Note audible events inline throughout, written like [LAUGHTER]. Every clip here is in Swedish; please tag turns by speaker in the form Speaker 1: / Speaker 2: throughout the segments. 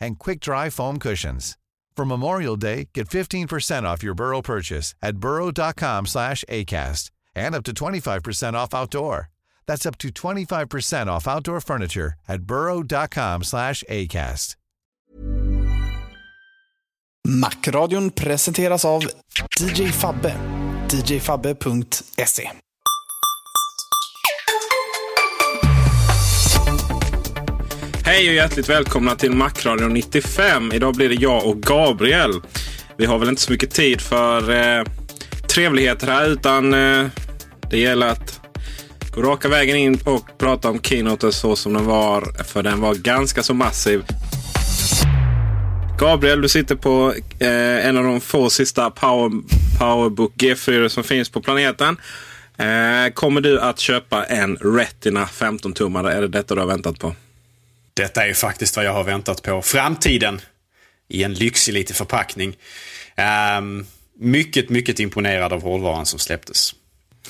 Speaker 1: and quick-dry foam cushions. For Memorial Day, get 15% off your Burrow purchase at burrow.com slash ACAST and up to 25% off outdoor. That's up to 25% off outdoor furniture at burrow.com slash ACAST.
Speaker 2: Macradion presenteras av DJ Fabbe. djfabbe.se
Speaker 3: Hej och hjärtligt välkomna till Macradion 95. Idag blir det jag och Gabriel. Vi har väl inte så mycket tid för eh, trevligheter här utan eh, det gäller att gå raka vägen in och prata om keynoten så som den var. För den var ganska så massiv. Gabriel, du sitter på eh, en av de få sista Power, Powerbook G4 som finns på planeten. Eh, kommer du att köpa en Retina 15-tummare? Är det detta du har väntat på?
Speaker 4: Detta är ju faktiskt vad jag har väntat på. Framtiden i en lyxig liten förpackning. Um, mycket, mycket imponerad av hårdvaran som släpptes.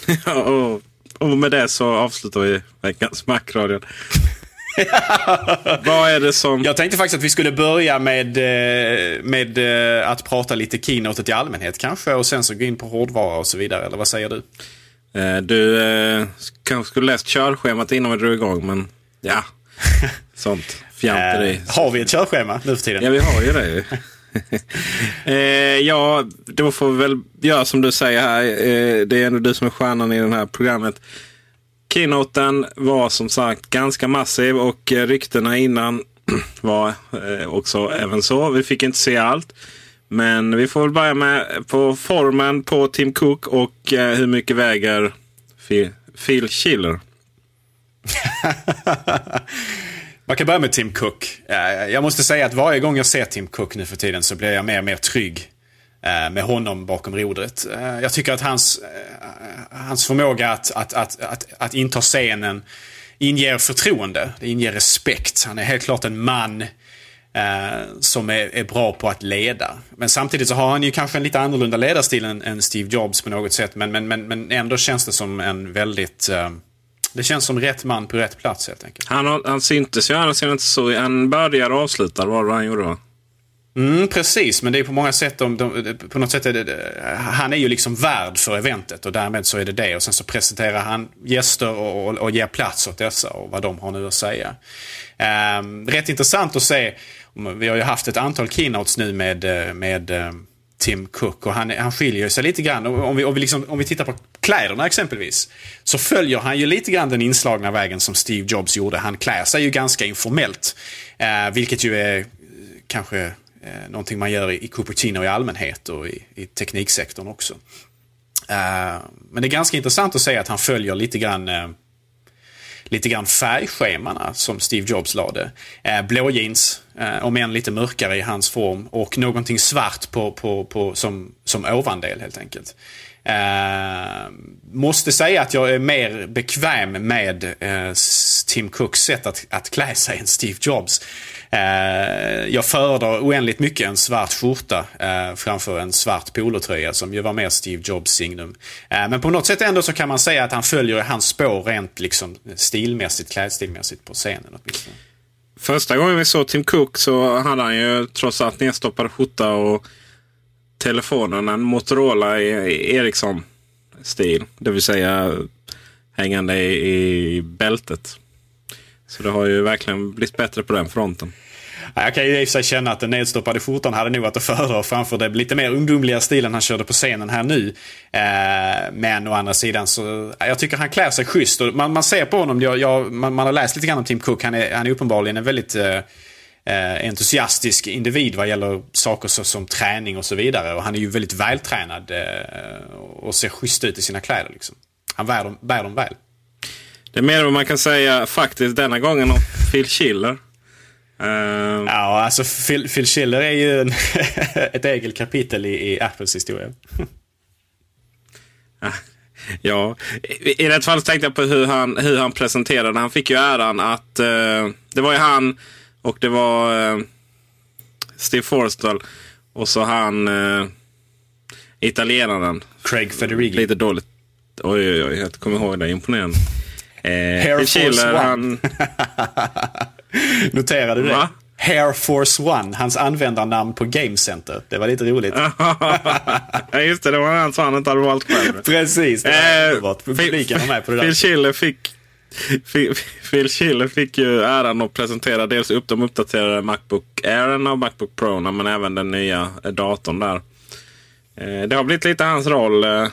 Speaker 4: [LAUGHS]
Speaker 3: och, och med det så avslutar vi veckans Macradion. [LAUGHS] Vad är det som...
Speaker 4: Jag tänkte faktiskt att vi skulle börja med, eh, med eh, att prata lite keynotet i allmänhet kanske. Och sen så gå in på hårdvara och så vidare. Eller vad säger du?
Speaker 3: Eh, du eh, kanske skulle läst körschemat innan vi drog igång. Men ja, [LAUGHS] sånt fjanteri.
Speaker 4: Eh, har vi ett körschema nu för tiden?
Speaker 3: Ja, vi har ju det. [LAUGHS] eh, ja, då får vi väl göra som du säger här. Eh, det är ändå du som är stjärnan i det här programmet. Keynoten var som sagt ganska massiv och eh, ryktena innan [CLEARS THROAT] var eh, också även så. Vi fick inte se allt. Men vi får väl börja med på formen på Tim Cook och eh, hur mycket väger Phil, Phil Schiller. [LAUGHS]
Speaker 4: Man kan börja med Tim Cook. Eh, jag måste säga att varje gång jag ser Tim Cook nu för tiden så blir jag mer och mer trygg eh, med honom bakom rodret. Eh, jag tycker att hans, hans förmåga att, att, att, att, att inta scenen inger förtroende. Det inger respekt. Han är helt klart en man som är, är, bra på att leda. Men samtidigt så har han ju kanske en lite annorlunda ledarstil än, än Steve Jobs på något sätt. Men, men, men, men ändå känns det som en väldigt... Det känns som rätt man på rätt plats helt enkelt.
Speaker 3: Han, han syntes ju annars inte så. Han började och avslutade var det han gjorde va?
Speaker 4: Mm, precis, men det är på många sätt, de, de, på något sätt är det, han är ju liksom värd för eventet och därmed så är det det. Och sen så presenterar han gäster och, och, och ger plats åt dessa och vad de har nu att säga. Um, rätt intressant att se, vi har ju haft ett antal keynotes nu med, med um, Tim Cook och han, han skiljer sig lite grann. Om vi, om, vi liksom, om vi tittar på kläderna exempelvis. Så följer han ju lite grann den inslagna vägen som Steve Jobs gjorde. Han klär sig ju ganska informellt. Eh, vilket ju är eh, kanske eh, någonting man gör i, i Cupertino i allmänhet och i, i tekniksektorn också. Eh, men det är ganska intressant att se att han följer lite grann eh, lite grann färgschemana som Steve Jobs lade. Eh, blå jeans, eh, om än lite mörkare i hans form. Och någonting svart på, på, på, som, som ovandel helt enkelt. Eh, måste säga att jag är mer bekväm med eh, Tim Cooks sätt att, att klä sig än Steve Jobs. Eh, jag föredrar oändligt mycket en svart skjorta eh, framför en svart polotröja som ju var mer Steve Jobs signum. Eh, men på något sätt ändå så kan man säga att han följer hans spår rent liksom stilmässigt, klädstilmässigt på scenen åtminstone.
Speaker 3: Första gången vi såg Tim Cook så hade han ju trots allt nedstoppad skjorta och telefonen en Motorola i Ericsson-stil. Det vill säga hängande i, i bältet. Så det har ju verkligen blivit bättre på den fronten.
Speaker 4: Jag kan ju i och för sig känna att den nedstoppade skjortan hade nog varit att föredra framför den lite mer ungdomliga stilen han körde på scenen här nu. Eh, men å andra sidan så, jag tycker han klär sig schysst. Och man, man ser på honom, jag, jag, man, man, har läst lite grann om Tim Cook, han är, han är uppenbarligen en väldigt eh, eh, entusiastisk individ vad gäller saker så, som träning och så vidare. Och han är ju väldigt vältränad eh, och ser schysst ut i sina kläder. Liksom. Han bär dem, bär dem väl.
Speaker 3: Det är mer vad man kan säga faktiskt denna gången om Phil Schiller.
Speaker 4: Uh... Ja, alltså Phil, Phil Schiller är ju en [LAUGHS] ett eget kapitel i, i Apples historia. [LAUGHS]
Speaker 3: ja, i, i fall tänkte jag på hur han, hur han presenterade. Han fick ju äran att uh, det var ju han och det var uh, Steve Forstall och så han italienaren.
Speaker 4: Craig Federighi.
Speaker 3: Lite dåligt. Oj, oj, oj. Jag kommer ihåg det. Imponerande.
Speaker 4: Eh, Air Force Schiller. Han... [LAUGHS] Noterade du det? Hair Force One, hans användarnamn på Game Center. Det var lite roligt. [LAUGHS]
Speaker 3: ja, just det. Det var han som han inte hade valt själv.
Speaker 4: Precis, det var underbart. Publiken var med på det där.
Speaker 3: Phil Schiller fick, Phil Schiller fick ju äran att presentera dels upp de uppdaterade Macbook Air och Macbook Pro men även den nya datorn där. Eh, det har blivit lite hans roll eh,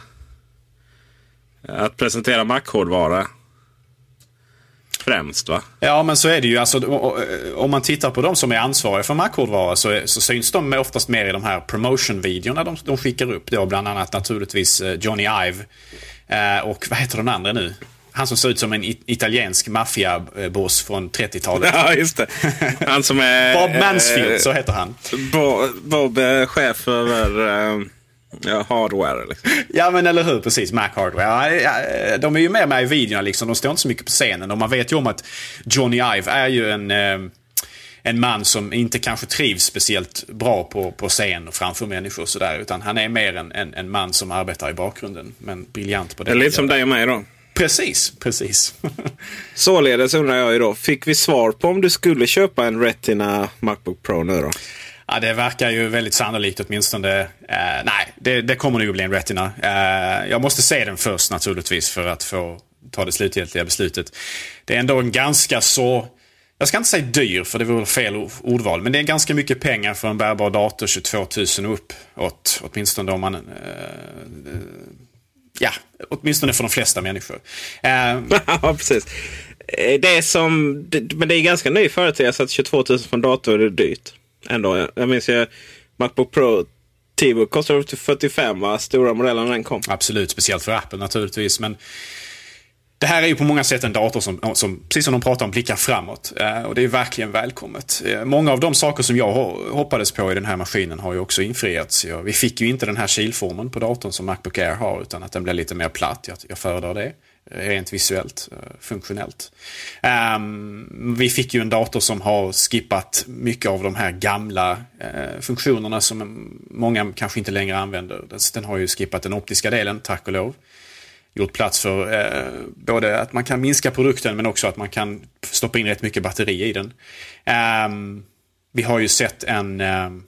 Speaker 3: att presentera Mac-hårdvara främst va?
Speaker 4: Ja men så är det ju. Alltså, om man tittar på de som är ansvariga för Mac-hårdvara så, så syns de oftast mer i de här promotion-videorna de, de skickar upp. Då, bland annat naturligtvis eh, Johnny Ive. Eh, och vad heter den andra nu? Han som ser ut som en italiensk maffiaboss från 30-talet.
Speaker 3: Ja, just det. Han som är...
Speaker 4: Bob Mansfield, så heter han.
Speaker 3: Bob, Bob chef över... Ja, hardware. Liksom.
Speaker 4: Ja, men eller hur. Precis. Mac Hardware. de är ju med med i videorna. Liksom. De står inte så mycket på scenen. Och man vet ju om att Johnny Ive är ju en, eh, en man som inte kanske trivs speciellt bra på, på scen och framför människor. Sådär, utan han är mer en, en, en man som arbetar i bakgrunden. Men briljant på det.
Speaker 3: Det är lite som dig och mig då.
Speaker 4: Precis, precis. [LAUGHS]
Speaker 3: Således undrar jag ju då, fick vi svar på om du skulle köpa en Retina Macbook Pro nu då?
Speaker 4: Ja, det verkar ju väldigt sannolikt åtminstone. Eh, nej, det, det kommer nog att bli en Retina. Eh, jag måste se den först naturligtvis för att få ta det slutgiltiga beslutet. Det är ändå en ganska så, jag ska inte säga dyr för det vore fel ordval, men det är ganska mycket pengar för en bärbar dator 22 000 och uppåt. Åtminstone om man... Eh, ja, åtminstone för de flesta människor.
Speaker 3: Eh, [LAUGHS] ja, precis. Eh, det är som, men det är ganska ny företeelse att 22 000 för en dator är dyrt ändå. Jag minns ju Macbook Pro T-Book kostade upp till 45 va? Stora modellen när den kom.
Speaker 4: Absolut, speciellt för Apple naturligtvis. Men det här är ju på många sätt en dator som, som precis som de pratar om, blickar framåt. Eh, och det är verkligen välkommet. Eh, många av de saker som jag hoppades på i den här maskinen har ju också infriats. Ja, vi fick ju inte den här kilformen på datorn som Macbook Air har, utan att den blir lite mer platt. Jag, jag föredrar det. Rent visuellt, eh, funktionellt. Um, vi fick ju en dator som har skippat mycket av de här gamla uh, funktionerna som många kanske inte längre använder. Den har ju skippat den optiska delen, tack och lov. Gjort plats för uh, både att man kan minska produkten men också att man kan stoppa in rätt mycket batteri i den. Um, vi har ju sett en um,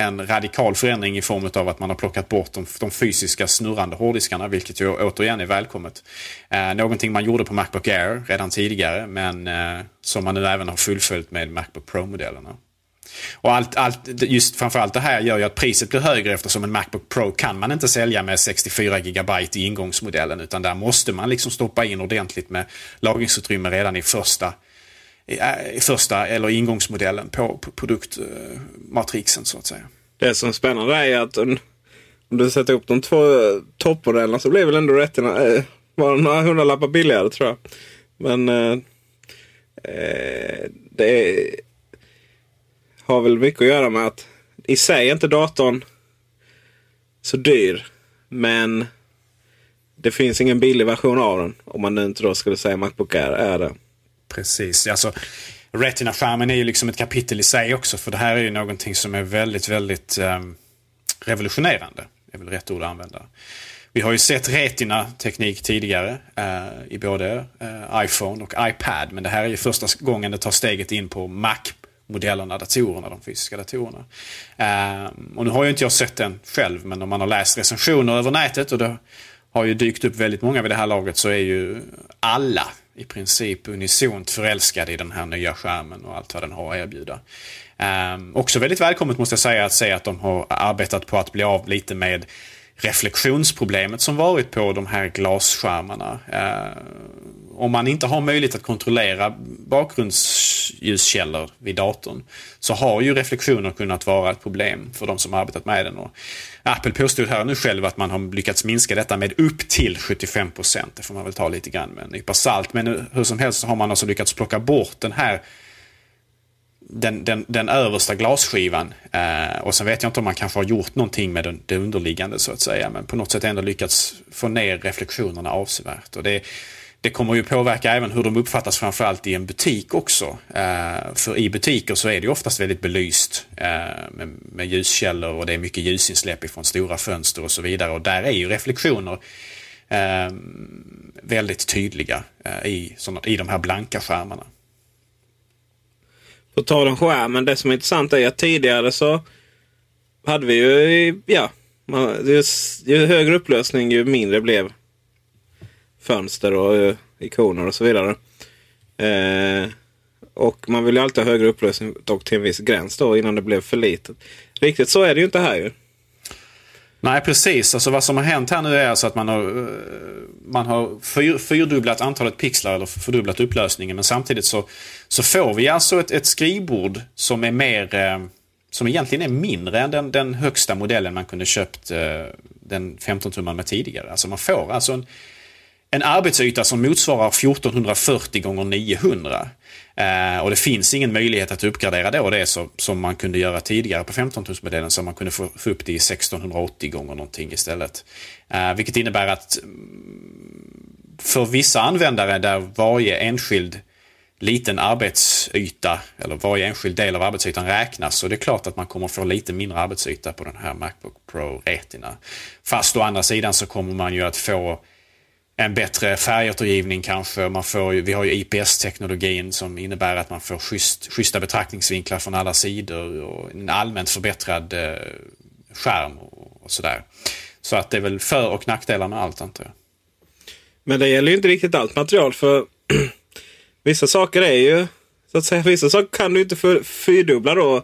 Speaker 4: en radikal förändring i form av att man har plockat bort de, de fysiska snurrande hårddiskarna, vilket ju återigen är välkommet. Eh, någonting man gjorde på Macbook Air redan tidigare, men eh, som man nu även har fullföljt med Macbook Pro-modellerna. Och allt, allt, just framförallt det här gör ju att priset blir högre eftersom en Macbook Pro kan man inte sälja med 64 GB i ingångsmodellen utan där måste man liksom stoppa in ordentligt med lagringsutrymme redan i första Eh, första eller ingångsmodellen på produktmatrixen så att säga.
Speaker 3: Det som är spännande är att om du sätter upp de två eh, toppmodellerna så blir väl ändå rätterna eh, bara några hundralappar billigare tror jag. Men eh, eh, det är, har väl mycket att göra med att i sig är inte datorn så dyr. Men det finns ingen billig version av den. Om man nu inte då skulle säga Macbook Air är det.
Speaker 4: Precis. Alltså, Retina-skärmen är ju liksom ett kapitel i sig också. För det här är ju någonting som är väldigt, väldigt eh, revolutionerande. Det är väl rätt ord att använda. Vi har ju sett Retina-teknik tidigare eh, i både eh, iPhone och iPad. Men det här är ju första gången det tar steget in på Mac-modellerna, datorerna, de fysiska datorerna. Ehm, och nu har ju inte jag sett den själv, men om man har läst recensioner över nätet och det har ju dykt upp väldigt många vid det här laget så är ju alla i princip unisont förälskade i den här nya skärmen och allt vad den har att erbjuda. Um, också väldigt välkommet måste jag säga att se att de har arbetat på att bli av lite med reflektionsproblemet som varit på de här glasskärmarna. Eh, om man inte har möjlighet att kontrollera bakgrundsljuskällor vid datorn så har ju reflektioner kunnat vara ett problem för de som arbetat med den. Och Apple påstod här nu själv att man har lyckats minska detta med upp till 75 procent. Det får man väl ta lite grann med en nypa salt. Men hur som helst så har man alltså lyckats plocka bort den här den, den, den översta glasskivan. Eh, och sen vet jag inte om man kanske har gjort någonting med den, det underliggande så att säga. Men på något sätt ändå lyckats få ner reflektionerna avsevärt. Och det, det kommer ju påverka även hur de uppfattas framförallt i en butik också. Eh, för i butiker så är det oftast väldigt belyst eh, med, med ljuskällor och det är mycket ljusinsläpp ifrån stora fönster och så vidare. Och där är ju reflektioner eh, väldigt tydliga eh, i, såna, i de här blanka skärmarna.
Speaker 3: På tal om skärmen, det som är intressant är att tidigare så hade vi ju, ja, ju, ju högre upplösning ju mindre blev fönster och eh, ikoner och så vidare. Eh, och man vill ju alltid ha högre upplösning dock till en viss gräns då innan det blev för litet. Riktigt så är det ju inte här ju.
Speaker 4: Nej precis, alltså vad som har hänt här nu är alltså att man har, eh, man har fyr, fyrdubblat antalet pixlar eller fördubblat upplösningen. Men samtidigt så, så får vi alltså ett, ett skrivbord som är mer eh, som egentligen är mindre än den, den högsta modellen man kunde köpt eh, den 15-tummaren med tidigare. Alltså man får alltså en, en arbetsyta som motsvarar 1440 gånger 900. Eh, och det finns ingen möjlighet att uppgradera då det så, som man kunde göra tidigare på 15 modellen så man kunde få, få upp det i 1680 gånger någonting istället. Eh, vilket innebär att mm, för vissa användare där varje enskild liten arbetsyta eller varje enskild del av arbetsytan räknas så det är klart att man kommer få lite mindre arbetsyta på den här Macbook Pro Retina. Fast å andra sidan så kommer man ju att få en bättre färgåtergivning kanske. Man får, vi har ju IPS-teknologin som innebär att man får schysst, schyssta betraktningsvinklar från alla sidor och en allmänt förbättrad eh, skärm och, och sådär. Så att det är väl för och nackdelar med allt antar jag.
Speaker 3: Men det gäller ju inte riktigt allt material för [CLEARS THROAT] vissa saker är ju så att säga, [LAUGHS] vissa saker kan du inte för, fyrdubbla då.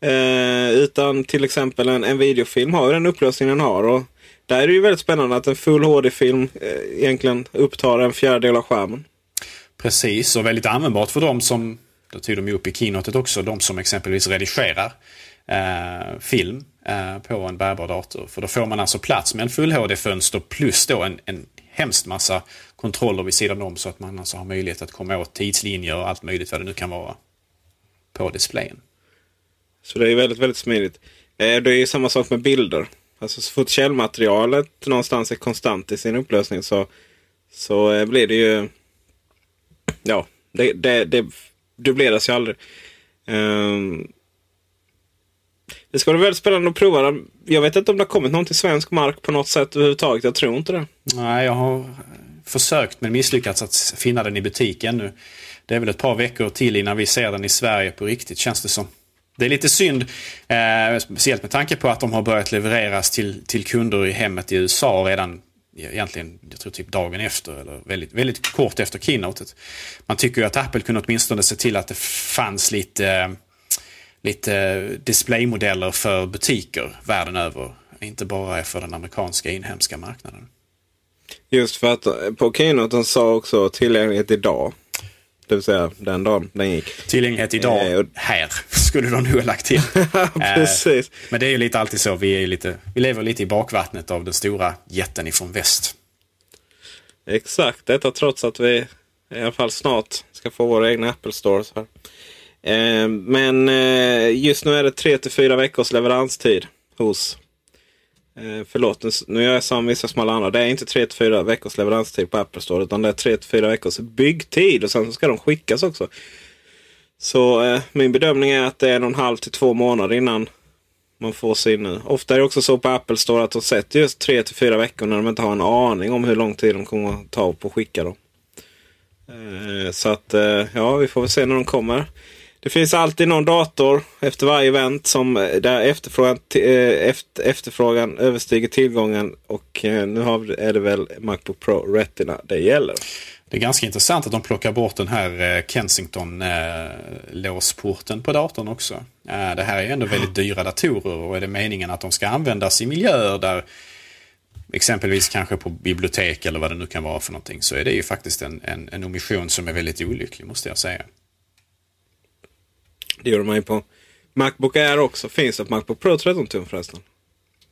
Speaker 3: Eh, utan till exempel en, en videofilm har ju den upplösningen den har. Och där är det ju väldigt spännande att en full HD-film eh, egentligen upptar en fjärdedel av skärmen.
Speaker 4: Precis, och väldigt användbart för dem som, det tog de ju upp i keynotet också, de som exempelvis redigerar eh, film eh, på en bärbar dator. För då får man alltså plats med en full HD-fönster plus då en, en hemskt massa kontroller vid sidan om så att man alltså har möjlighet att komma åt tidslinjer och allt möjligt vad det nu kan vara på displayen.
Speaker 3: Så det är väldigt, väldigt smidigt. Eh, det är samma sak med bilder. Alltså så fort källmaterialet någonstans är konstant i sin upplösning så, så eh, blir det ju... Ja, det, det, det dubbleras ju aldrig. Um, det ska bli väldigt spännande att prova den. Jag vet inte om det har kommit någon till svensk mark på något sätt överhuvudtaget. Jag tror inte det.
Speaker 4: Nej, jag har försökt men misslyckats att finna den i butiken nu. Det är väl ett par veckor till innan vi ser den i Sverige på riktigt känns det som. Det är lite synd, eh, speciellt med tanke på att de har börjat levereras till, till kunder i hemmet i USA redan egentligen, jag tror typ dagen efter eller väldigt, väldigt kort efter keynotet. Man tycker ju att Apple kunde åtminstone se till att det fanns lite, eh, lite displaymodeller för butiker världen över. Inte bara för den amerikanska inhemska marknaden.
Speaker 3: Just för att eh, på keynoten sa också tillgänglighet idag. Det vill säga den dagen den gick.
Speaker 4: Tillgänglighet idag eh, här [LAUGHS] skulle de nog ha lagt till. [LAUGHS]
Speaker 3: Precis.
Speaker 4: Eh, men det är ju lite alltid så. Vi, är lite, vi lever lite i bakvattnet av den stora jätten ifrån väst.
Speaker 3: Exakt, detta trots att vi i alla fall snart ska få våra egna Apple Stores. Här. Eh, men eh, just nu är det 3 till 4 veckors leveranstid hos Eh, förlåt, nu gör jag som vissa smala andra. Det är inte 3-4 veckors leveranstid på Apple Store. Utan det är 3-4 veckors byggtid. Och sen ska de skickas också. Så eh, min bedömning är att det är en och en halv till två månader innan man får sin. nu. ofta är det också så på Apple Store att de sätter just 3-4 veckor när de inte har en aning om hur lång tid de kommer att ta på att skicka dem. Eh, så att eh, ja, vi får väl se när de kommer. Det finns alltid någon dator efter varje event som eh, där efterfrågan, eh, efter, efterfrågan överstiger tillgången. Och eh, nu har, är det väl Macbook Pro Retina det gäller.
Speaker 4: Det är ganska intressant att de plockar bort den här Kensington-låsporten på datorn också. Det här är ju ändå väldigt dyra datorer och är det meningen att de ska användas i miljöer där exempelvis kanske på bibliotek eller vad det nu kan vara för någonting så är det ju faktiskt en, en, en omission som är väldigt olycklig måste jag säga.
Speaker 3: Det gör man ju på Macbook Air också. Finns det på Macbook Pro 13 tum förresten?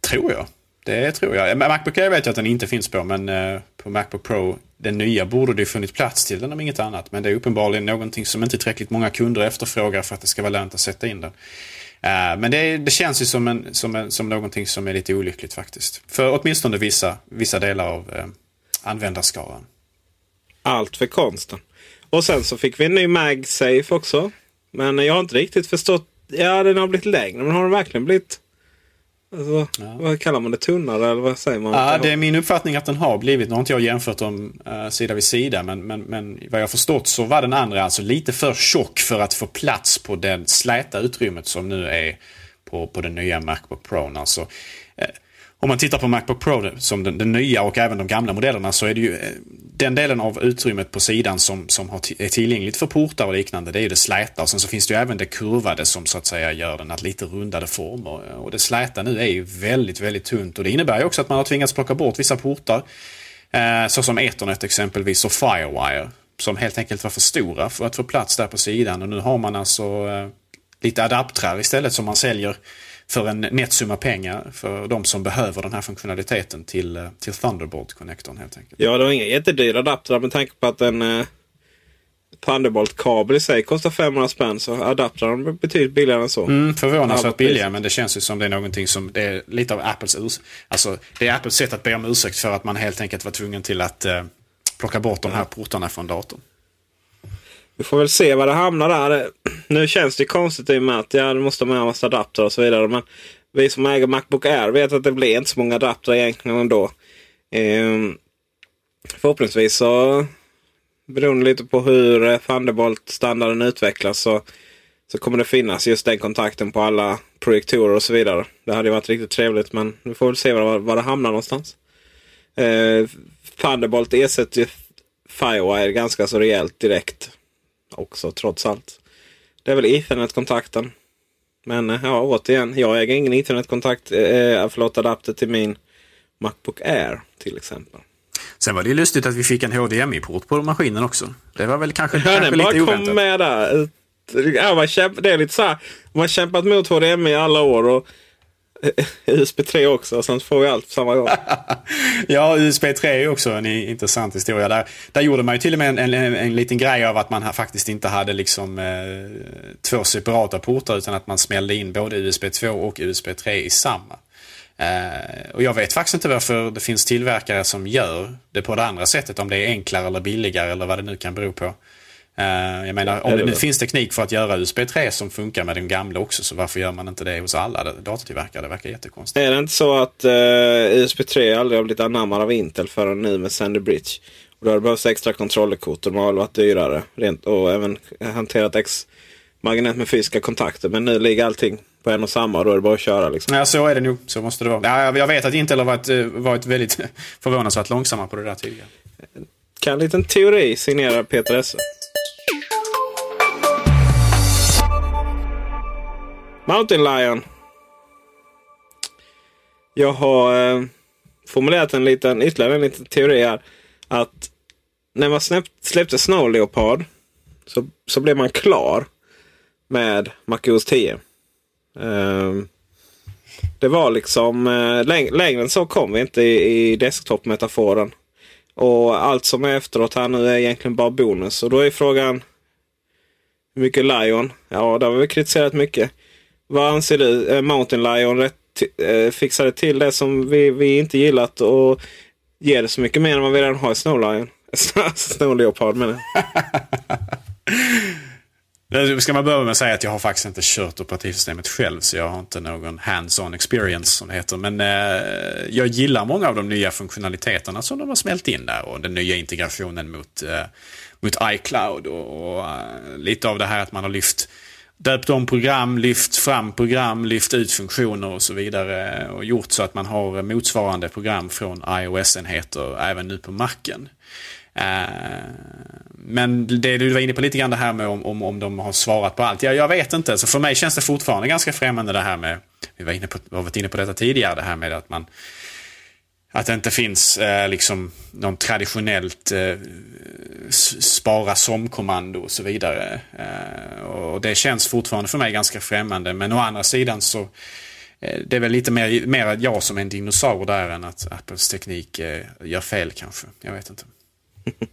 Speaker 4: Tror jag. Det tror jag. Macbook Air vet jag att den inte finns på men eh, på Macbook Pro, den nya, borde det funnits plats till den om inget annat. Men det är uppenbarligen någonting som inte tillräckligt många kunder efterfrågar för att det ska vara lönt att sätta in den. Uh, men det, det, känns ju som, en, som, en, som någonting som är lite olyckligt faktiskt. För åtminstone vissa, vissa delar av uh, användarskaran.
Speaker 3: Allt för konsten. Och sen så fick vi en ny MagSafe också. Men jag har inte riktigt förstått. Ja, den har blivit längre. Men har den verkligen blivit Alltså, ja. Vad kallar man det? Tunnare eller vad säger man?
Speaker 4: Ja, det är min uppfattning att den har blivit. Nu har inte jag jämfört dem uh, sida vid sida. Men, men, men vad jag förstått så var den andra alltså lite för tjock för att få plats på det släta utrymmet som nu är på, på den nya Macbook Pro. Alltså, uh, om man tittar på Macbook Pro som den, den, nya och även de gamla modellerna så är det ju eh, den delen av utrymmet på sidan som, som har är tillgängligt för portar och liknande. Det är ju det släta och sen så finns det ju även det kurvade som så att säga gör den att lite rundade former. Och det släta nu är ju väldigt, väldigt tunt och det innebär ju också att man har tvingats plocka bort vissa portar. Eh, såsom Ethernet exempelvis och Firewire. Som helt enkelt var för stora för att få plats där på sidan och nu har man alltså eh, lite adaptrar istället som man säljer för en nätsumma pengar för de som behöver den här funktionaliteten till, eh, till Thunderbolt-connectorn helt enkelt.
Speaker 3: Ja, det var inga jättedyra adaptrar med tanke på att en eh, Thunderbolt-kabel i sig kostar 500 spänn. Så adaptrarna är betydligt billigare än så.
Speaker 4: Mm, förvånansvärt billiga men det känns ju som det är någonting som det är lite av Apples urs Alltså det är Apples sätt att be om ursäkt för att man helt enkelt var tvungen till att eh, plocka bort de här portarna från datorn.
Speaker 3: Vi får väl se var det hamnar där. Nu känns det konstigt i och med att ja, det måste med en massa adapter och så vidare. Men vi som äger Macbook Air vet att det blir inte så många adapter egentligen ändå. Ehm, förhoppningsvis så beroende lite på hur eh, Thunderbolt-standarden utvecklas så, så kommer det finnas just den kontakten på alla projektorer och så vidare. Det hade varit riktigt trevligt men vi får väl se var, var det hamnar någonstans. Eh, Thunderbolt ersätter ju Firewire ganska så rejält direkt också trots allt. Det är väl Ethernet-kontakten. Men eh, ja, återigen, jag äger ingen Ethernet-kontakt, eh, förlåt, adapter till min Macbook Air till exempel.
Speaker 4: Sen var det ju lustigt att vi fick en HDMI-port på maskinen också. Det var väl kanske, [LAUGHS]
Speaker 3: ja,
Speaker 4: kanske lite oväntat.
Speaker 3: kom med där. Ja, man kämp, det är lite så här, man har kämpat mot HDMI i alla år. och [LAUGHS] USB 3 också, och sen får vi allt på samma gång. [LAUGHS]
Speaker 4: ja, USB 3 är också en intressant historia. Där, där gjorde man ju till och med en, en, en, liten grej av att man faktiskt inte hade liksom eh, två separata portar utan att man smällde in både USB 2 och USB 3 i samma. Eh, och jag vet faktiskt inte varför det finns tillverkare som gör det på det andra sättet. Om det är enklare eller billigare eller vad det nu kan bero på. Uh, jag menar, om det nu finns teknik för att göra USB 3 som funkar med den gamla också, så varför gör man inte det hos alla datortillverkare? Det verkar jättekonstigt.
Speaker 3: Är det inte så att uh, USB 3 aldrig har blivit anammad av Intel förrän nu med Sandy Bridge? Och då har det behövts extra kontrollerkort och de har varit dyrare. Rent, och även hanterat X magnet med fysiska kontakter. Men nu ligger allting på en och samma och då är det bara att köra. Liksom.
Speaker 4: Ja, så är det nog. Så måste det vara. Ja, jag vet att Intel har varit, eh, varit väldigt [LAUGHS] förvånansvärt långsamma på det där tidigare.
Speaker 3: Kan en liten teori signera Peter Esse. Mountain Lion. Jag har eh, formulerat en liten, ytterligare en liten teori här. Att när man släpp, släppte Snow Leopard så, så blev man klar med MacOS 10. Eh, det var liksom eh, läng längre än så kom vi inte i, i desktop-metaforen. Och allt som är efteråt här nu är egentligen bara bonus. Och då är frågan hur mycket Lion? Ja, det har vi kritiserat mycket. Vad anser du? Mountain Lion rätt, eh, fixade till det som vi, vi inte gillat och ger det så mycket mer än vad vi redan har i Snow Lion. [LAUGHS] Snow Leopard menar
Speaker 4: jag. [LAUGHS] Eh, ska man börja med att säga att jag har faktiskt inte kört operativsystemet själv. Så jag har inte någon hands-on experience som det heter. Men eh, jag gillar många av de nya funktionaliteterna som de har smält in där. Och den nya integrationen mot, eh, mot iCloud. Och, och uh, lite av det här att man har lyft döpt om program, lyft fram program, lyft ut funktioner och så vidare. Och gjort så att man har motsvarande program från iOS-enheter även nu på marken. Eh, men det du var inne på lite grann det här med om, om, om de har svarat på allt. Jag, jag vet inte. Så för mig känns det fortfarande ganska främmande det här med, vi var inne på, vi har varit inne på detta tidigare, det här med att man att det inte finns eh, liksom någon traditionellt eh, spara som-kommando och så vidare. Eh, och det känns fortfarande för mig ganska främmande. Men å andra sidan så eh, det är väl lite mer, mer jag som en dinosaur där än att Apples teknik eh, gör fel kanske. Jag vet inte. [LAUGHS]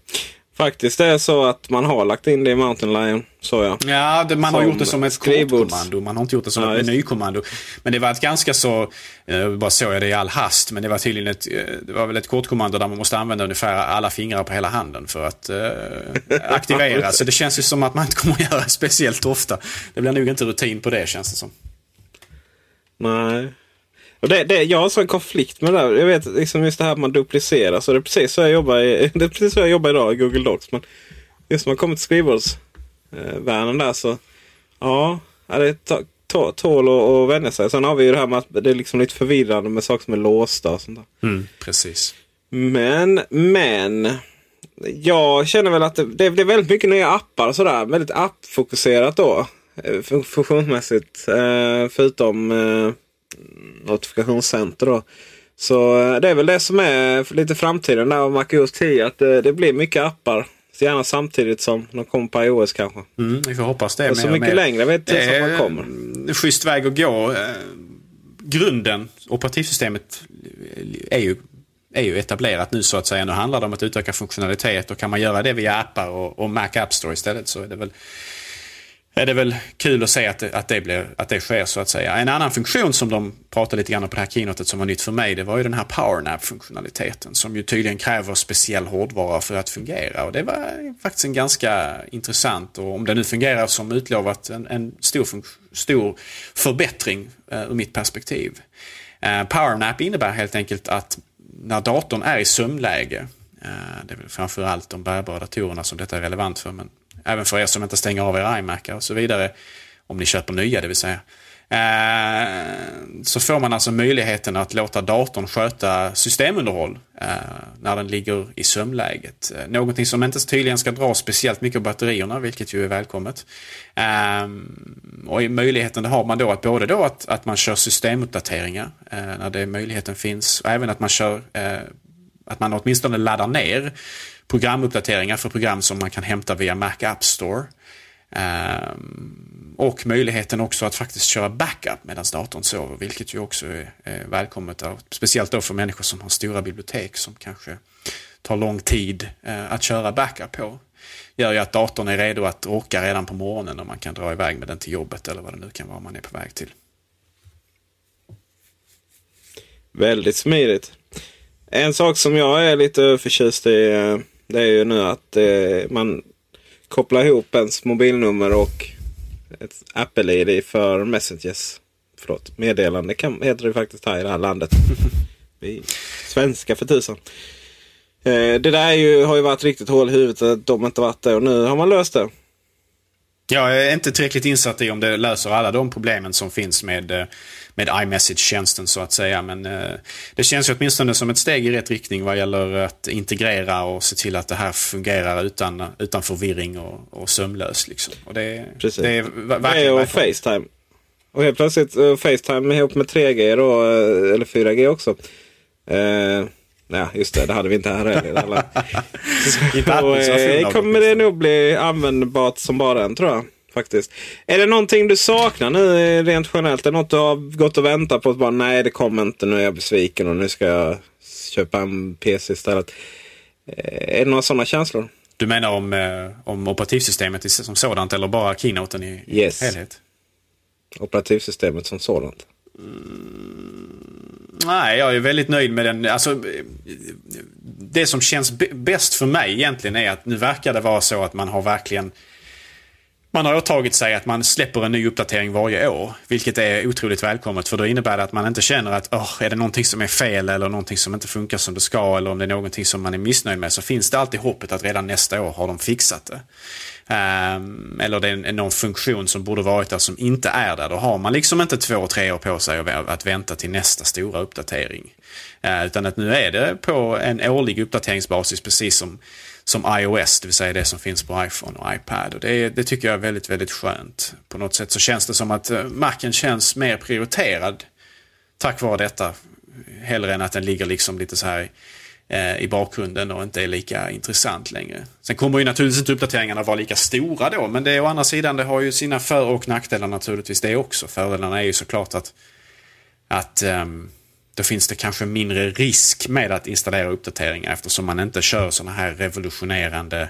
Speaker 3: Faktiskt det är så att man har lagt in det i Mountain Lion, så jag.
Speaker 4: Ja, det, man som har gjort det som ett skrivbordskommando. Man har inte gjort det som ja, ett menykommando. Men det var ett ganska så, eh, bara såg jag det i all hast, men det var tydligen ett, eh, det var väl ett kortkommando där man måste använda ungefär alla fingrar på hela handen för att eh, aktivera. så det känns ju som att man inte kommer att göra det speciellt ofta. Det blir nog inte rutin på det känns det som.
Speaker 3: Nej. Och det, det, jag har så en konflikt med det där. Jag vet liksom just det här att man duplicerar. Så det är precis så jag jobbar, i, [LAUGHS] det är precis så jag jobbar idag i Google Docs. Men just när man kommer till skrivbordsvärlden där så ja, det tål att vänja sig. Sen har vi ju det här med att det är liksom lite förvirrande med saker som är låsta och sånt
Speaker 4: där. Mm, precis.
Speaker 3: Men, men. Jag känner väl att det, det, det är väldigt mycket nya appar och sådär. Väldigt appfokuserat då. Eh, funktionsmässigt. Eh, förutom eh, notifikationscenter. Då. Så eh, det är väl det som är lite framtiden där av MacOS 10. Att det, det blir mycket appar. Gärna samtidigt som de kommer på iOS kanske.
Speaker 4: Mm, vi får hoppas det.
Speaker 3: Och så mycket längre vet jag
Speaker 4: inte
Speaker 3: man kommer.
Speaker 4: Schysst väg att gå. Eh, grunden, operativsystemet, är ju, är ju etablerat nu så att säga. Nu handlar det om att utöka funktionalitet och kan man göra det via appar och, och Mac App Store istället så är det väl är det väl kul att se att det, att, det blir, att det sker så att säga. En annan funktion som de pratade lite grann om på det här keynotet som var nytt för mig det var ju den här PowerNap-funktionaliteten som ju tydligen kräver speciell hårdvara för att fungera. Och det var faktiskt en ganska intressant och om det nu fungerar som utlovat en, en stor, stor förbättring eh, ur mitt perspektiv. Eh, PowerNap innebär helt enkelt att när datorn är i sömnläge eh, det är väl framförallt de bärbara datorerna som detta är relevant för men Även för er som inte stänger av era iMacar och så vidare. Om ni köper nya det vill säga. Eh, så får man alltså möjligheten att låta datorn sköta systemunderhåll eh, när den ligger i sömnläget. Eh, någonting som inte tydligen ska dra speciellt mycket batterierna, vilket ju är välkommet. Och i möjligheten har man då att både då att, att man kör systemuppdateringar när det möjligheten finns och även att man kör att man åtminstone laddar ner programuppdateringar för program som man kan hämta via Mac App Store. Um, och möjligheten också att faktiskt köra backup medan datorn sover, vilket ju också är, är välkommet. Av, speciellt då för människor som har stora bibliotek som kanske tar lång tid uh, att köra backup på. Gör ju att datorn är redo att åka redan på morgonen och man kan dra iväg med den till jobbet eller vad det nu kan vara man är på väg till.
Speaker 3: Väldigt smidigt. En sak som jag är lite förtjust i eh, det är ju nu att eh, man kopplar ihop ens mobilnummer och ett Apple-ID för Messengers. Förlåt, meddelande kan, heter det faktiskt här i det här landet. [LAUGHS] Vi svenska för tusan. Eh, det där ju, har ju varit riktigt hål i huvudet att de inte varit det och nu har man löst det.
Speaker 4: Jag är inte tillräckligt insatt i om det löser alla de problemen som finns med eh, med iMessage-tjänsten så att säga. Men eh, det känns ju åtminstone som ett steg i rätt riktning vad gäller att integrera och se till att det här fungerar utan, utan förvirring och, och sömlöst. Liksom. Och det,
Speaker 3: Precis. det är verkligen det och Facetime. Och helt plötsligt uh, Facetime ihop med 3G då, uh, eller 4G också. Uh, Ja, just det. Det hade vi inte här heller. [LAUGHS] så, kommer det nog bli användbart som bara den tror jag faktiskt. Är det någonting du saknar nu eh, rent generellt? Är det något du har gått och väntat på? Att bara, nej, det kommer inte. Nu är jag besviken och nu ska jag köpa en PC istället. Eh, är det några sådana känslor?
Speaker 4: Du menar om, eh, om operativsystemet som sådant eller bara keynoten i yes. helhet?
Speaker 3: Operativsystemet som sådant.
Speaker 4: Mm, nej, jag är väldigt nöjd med den. Alltså, det som känns bäst för mig egentligen är att nu verkar det vara så att man har verkligen man har åtagit sig att man släpper en ny uppdatering varje år. Vilket är otroligt välkommet för då innebär det att man inte känner att oh, är det någonting som är fel eller någonting som inte funkar som det ska eller om det är någonting som man är missnöjd med så finns det alltid hoppet att redan nästa år har de fixat det. Um, eller det är någon funktion som borde varit där som inte är där. Då har man liksom inte två, tre år på sig att vänta till nästa stora uppdatering. Uh, utan att nu är det på en årlig uppdateringsbasis precis som som iOS, det vill säga det som finns på iPhone och iPad. Och det, det tycker jag är väldigt, väldigt skönt. På något sätt så känns det som att eh, Macen känns mer prioriterad tack vare detta. Hellre än att den ligger liksom lite så här eh, i bakgrunden och inte är lika intressant längre. Sen kommer ju naturligtvis inte uppdateringarna vara lika stora då, men det är å andra sidan, det har ju sina för och nackdelar naturligtvis det också. Fördelarna är ju såklart att, att um, då finns det kanske mindre risk med att installera uppdateringar eftersom man inte kör sådana här revolutionerande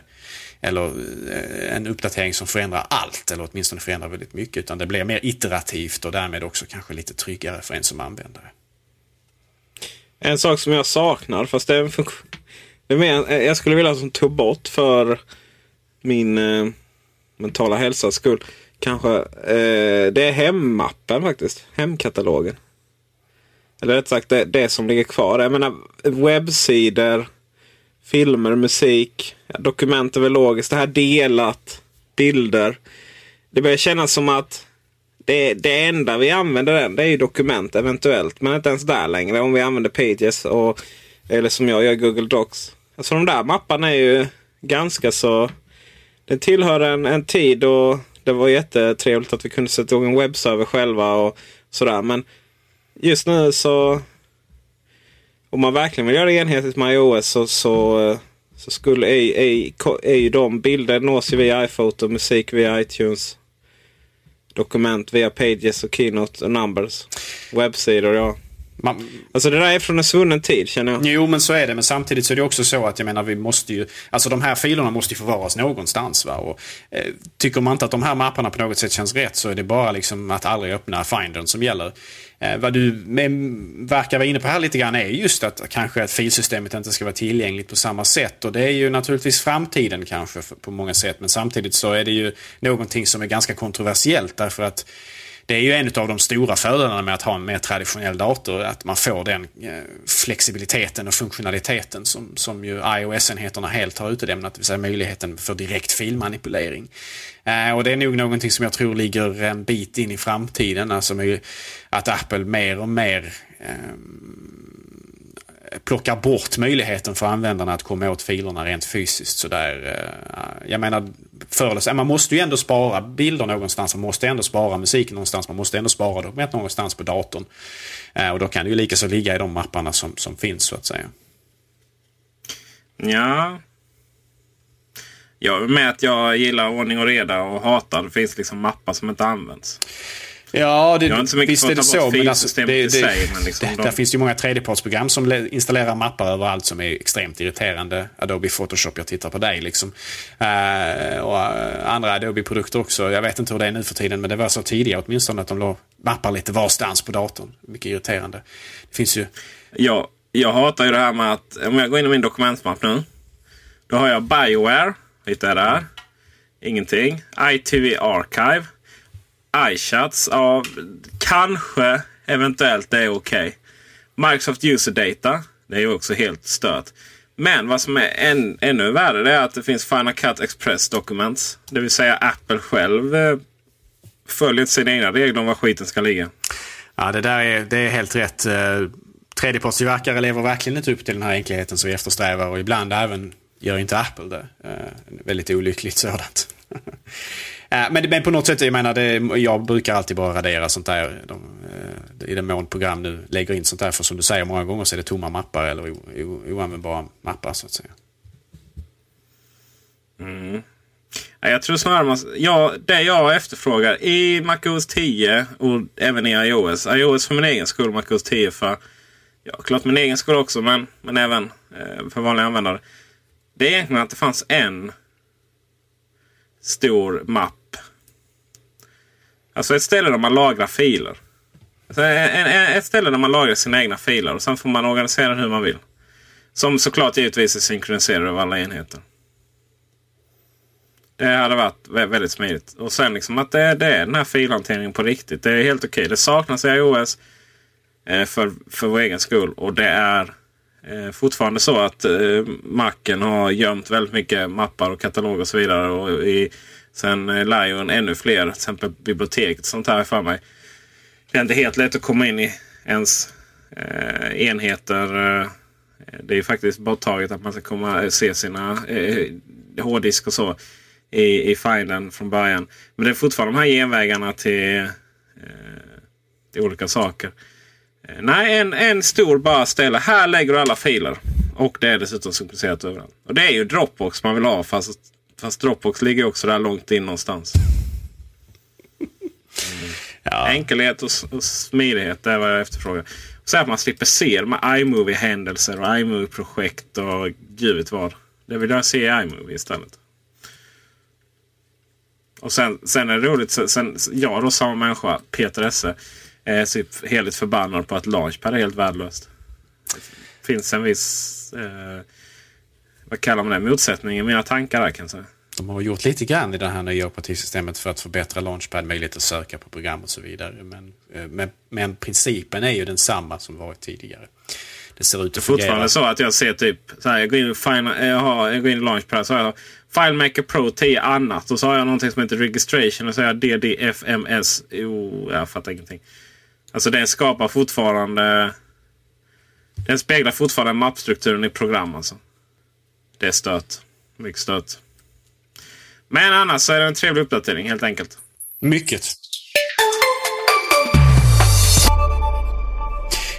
Speaker 4: eller eh, en uppdatering som förändrar allt eller åtminstone förändrar väldigt mycket utan det blir mer iterativt och därmed också kanske lite tryggare för en som användare.
Speaker 3: En sak som jag saknar, fast det är en funktion. Det är mer, eh, jag skulle vilja som tog bort för min eh, mentala hälsas skull. Kanske. Eh, det är hemmappen faktiskt. Hemkatalogen. Eller rätt sagt det, det som ligger kvar. Jag menar webbsidor, filmer, musik, ja, dokument är väl logiskt. Det här delat, bilder. Det börjar kännas som att det, det enda vi använder den, det är ju dokument eventuellt. Men inte ens där längre om vi använder Pages och eller som jag gör Google Docs. Alltså de där mapparna är ju ganska så... Det tillhör en, en tid och det var jättetrevligt att vi kunde sätta igång en webbserver själva och sådär. Men just nu så... Om man verkligen vill göra det enhetligt med iOS så, så, så skulle är, är, är ju de bilder nås ju via iPhoto, musik via iTunes dokument via Pages och Keynote och Numbers. Webbsidor, ja. Man, alltså det där är från en svunnen tid känner jag.
Speaker 4: Jo men så är det. Men samtidigt så är det också så att jag menar vi måste ju... Alltså de här filerna måste ju förvaras någonstans. Va? Och, eh, tycker man inte att de här mapparna på något sätt känns rätt så är det bara liksom att aldrig öppna Findern som gäller. Eh, vad du med, verkar vara inne på här lite grann är just att kanske att filsystemet inte ska vara tillgängligt på samma sätt. Och det är ju naturligtvis framtiden kanske för, på många sätt. Men samtidigt så är det ju någonting som är ganska kontroversiellt därför att det är ju en av de stora fördelarna med att ha en mer traditionell dator. Att man får den eh, flexibiliteten och funktionaliteten som, som ju iOS-enheterna helt har utelämnat. Det vill säga möjligheten för direkt filmanipulering. Eh, och det är nog någonting som jag tror ligger en bit in i framtiden. Alltså att Apple mer och mer ehm, plockar bort möjligheten för användarna att komma åt filerna rent fysiskt. Sådär. Eh, jag menar, förr man måste ju ändå spara bilder någonstans, man måste ändå spara musik någonstans, man måste ändå spara dokument någonstans på datorn. Eh, och då kan det ju lika så ligga i de mapparna som, som finns så att säga.
Speaker 3: Ja. Jag är med att jag gillar ordning och reda och hatar det finns liksom mappar som inte används.
Speaker 4: Ja, det, inte så mycket visst är det så. Men alltså, det, det, sig, men liksom det, de... Där finns ju många tredjepartsprogram som installerar mappar överallt som är extremt irriterande. Adobe Photoshop, jag tittar på dig liksom. Uh, och uh, andra Adobe-produkter också. Jag vet inte hur det är nu för tiden, men det var så tidigare åtminstone att de låg mappar lite varstans på datorn. Mycket irriterande. Det finns ju...
Speaker 3: Ja, jag hatar ju det här med att om jag går in i min dokumentmapp nu. Då har jag Bioware. Hittar jag där. Ingenting. ITV Archive iChats, ja, kanske eventuellt det är okej. Okay. Microsoft User Data, det är ju också helt stört. Men vad som är än, ännu värre är att det finns Final Cut Express Documents. Det vill säga Apple själv eh, följer sina egna regler om var skiten ska ligga.
Speaker 4: Ja, det där är, det är helt rätt. Eh, Tredjepartstillverkare lever verkligen inte upp till den här enkelheten som vi eftersträvar och ibland även gör inte Apple det. Eh, väldigt olyckligt sådant. [LAUGHS] Eh, men, men på något sätt, jag menar, det, jag brukar alltid bara radera sånt där. De, eh, I den mån program nu lägger in sånt där. För som du säger, många gånger så är det tomma mappar eller o, o, oanvändbara mappar så att säga.
Speaker 3: Mm. Jag tror snarare man, ja, det jag efterfrågar i MacOS 10 och även i iOS. iOS för min egen skull, MacOS 10 för ja, klart min egen skull också, men, men även eh, för vanliga användare. Det är egentligen att det fanns en stor mapp. Alltså ett ställe där man lagrar filer. Alltså ett ställe där man lagrar sina egna filer och sen får man organisera hur man vill. Som såklart givetvis är synkroniserade av alla enheter. Det hade varit väldigt smidigt. Och sen liksom att det, det är den här filhanteringen på riktigt. Det är helt okej. Okay. Det saknas i iOS eh, för, för vår egen skull. Och det är eh, fortfarande så att eh, Macen har gömt väldigt mycket mappar och kataloger och så vidare. Och i, sen eh, Lion ännu fler, till exempel biblioteket sånt här för mig. Det är inte helt lätt att komma in i ens eh, enheter. Eh, det är faktiskt borttaget att man ska komma eh, se sina eh, hårddisk och så i, i filen från början. Men det är fortfarande de här genvägarna till, eh, till olika saker. Eh, nej, en, en stor bara ställe. Här lägger du alla filer. Och det är dessutom synkroniserat överallt. Och det är ju Dropbox man vill ha. Fast, fast Dropbox ligger också där långt in någonstans. Mm. Ja. Enkelhet och, och smidighet, det är vad jag efterfrågar. Så att man slipper se de här iMovie-händelser och iMovie-projekt och gud vad. Det vill jag se i iMovie istället. Och sen, sen är det roligt, sen, jag då samma människa, Peter Esse, är typ helt förbannad på att Launchpad är helt värdelöst. Det finns en viss, eh, vad kallar man det, motsättning i mina tankar där kan jag säga.
Speaker 4: De har gjort lite grann i det här nya operativsystemet för att förbättra Launchpad, möjlighet att söka på program och så vidare. Men, eh, men, men principen är ju densamma som varit tidigare.
Speaker 3: Det ser ut att fungera. Fortfarande så att jag ser typ, så här, jag, går in och final, jag, har, jag går in i Launchpad så har jag FileMaker Pro 10 annat. Och så har jag någonting som heter Registration och så har jag DDFMS. Jo, jag fattar ingenting. Alltså den skapar fortfarande... Den speglar fortfarande mappstrukturen i program alltså. Det är stört. Mycket stört. Men annars så är det en trevlig uppdatering helt enkelt.
Speaker 4: Mycket.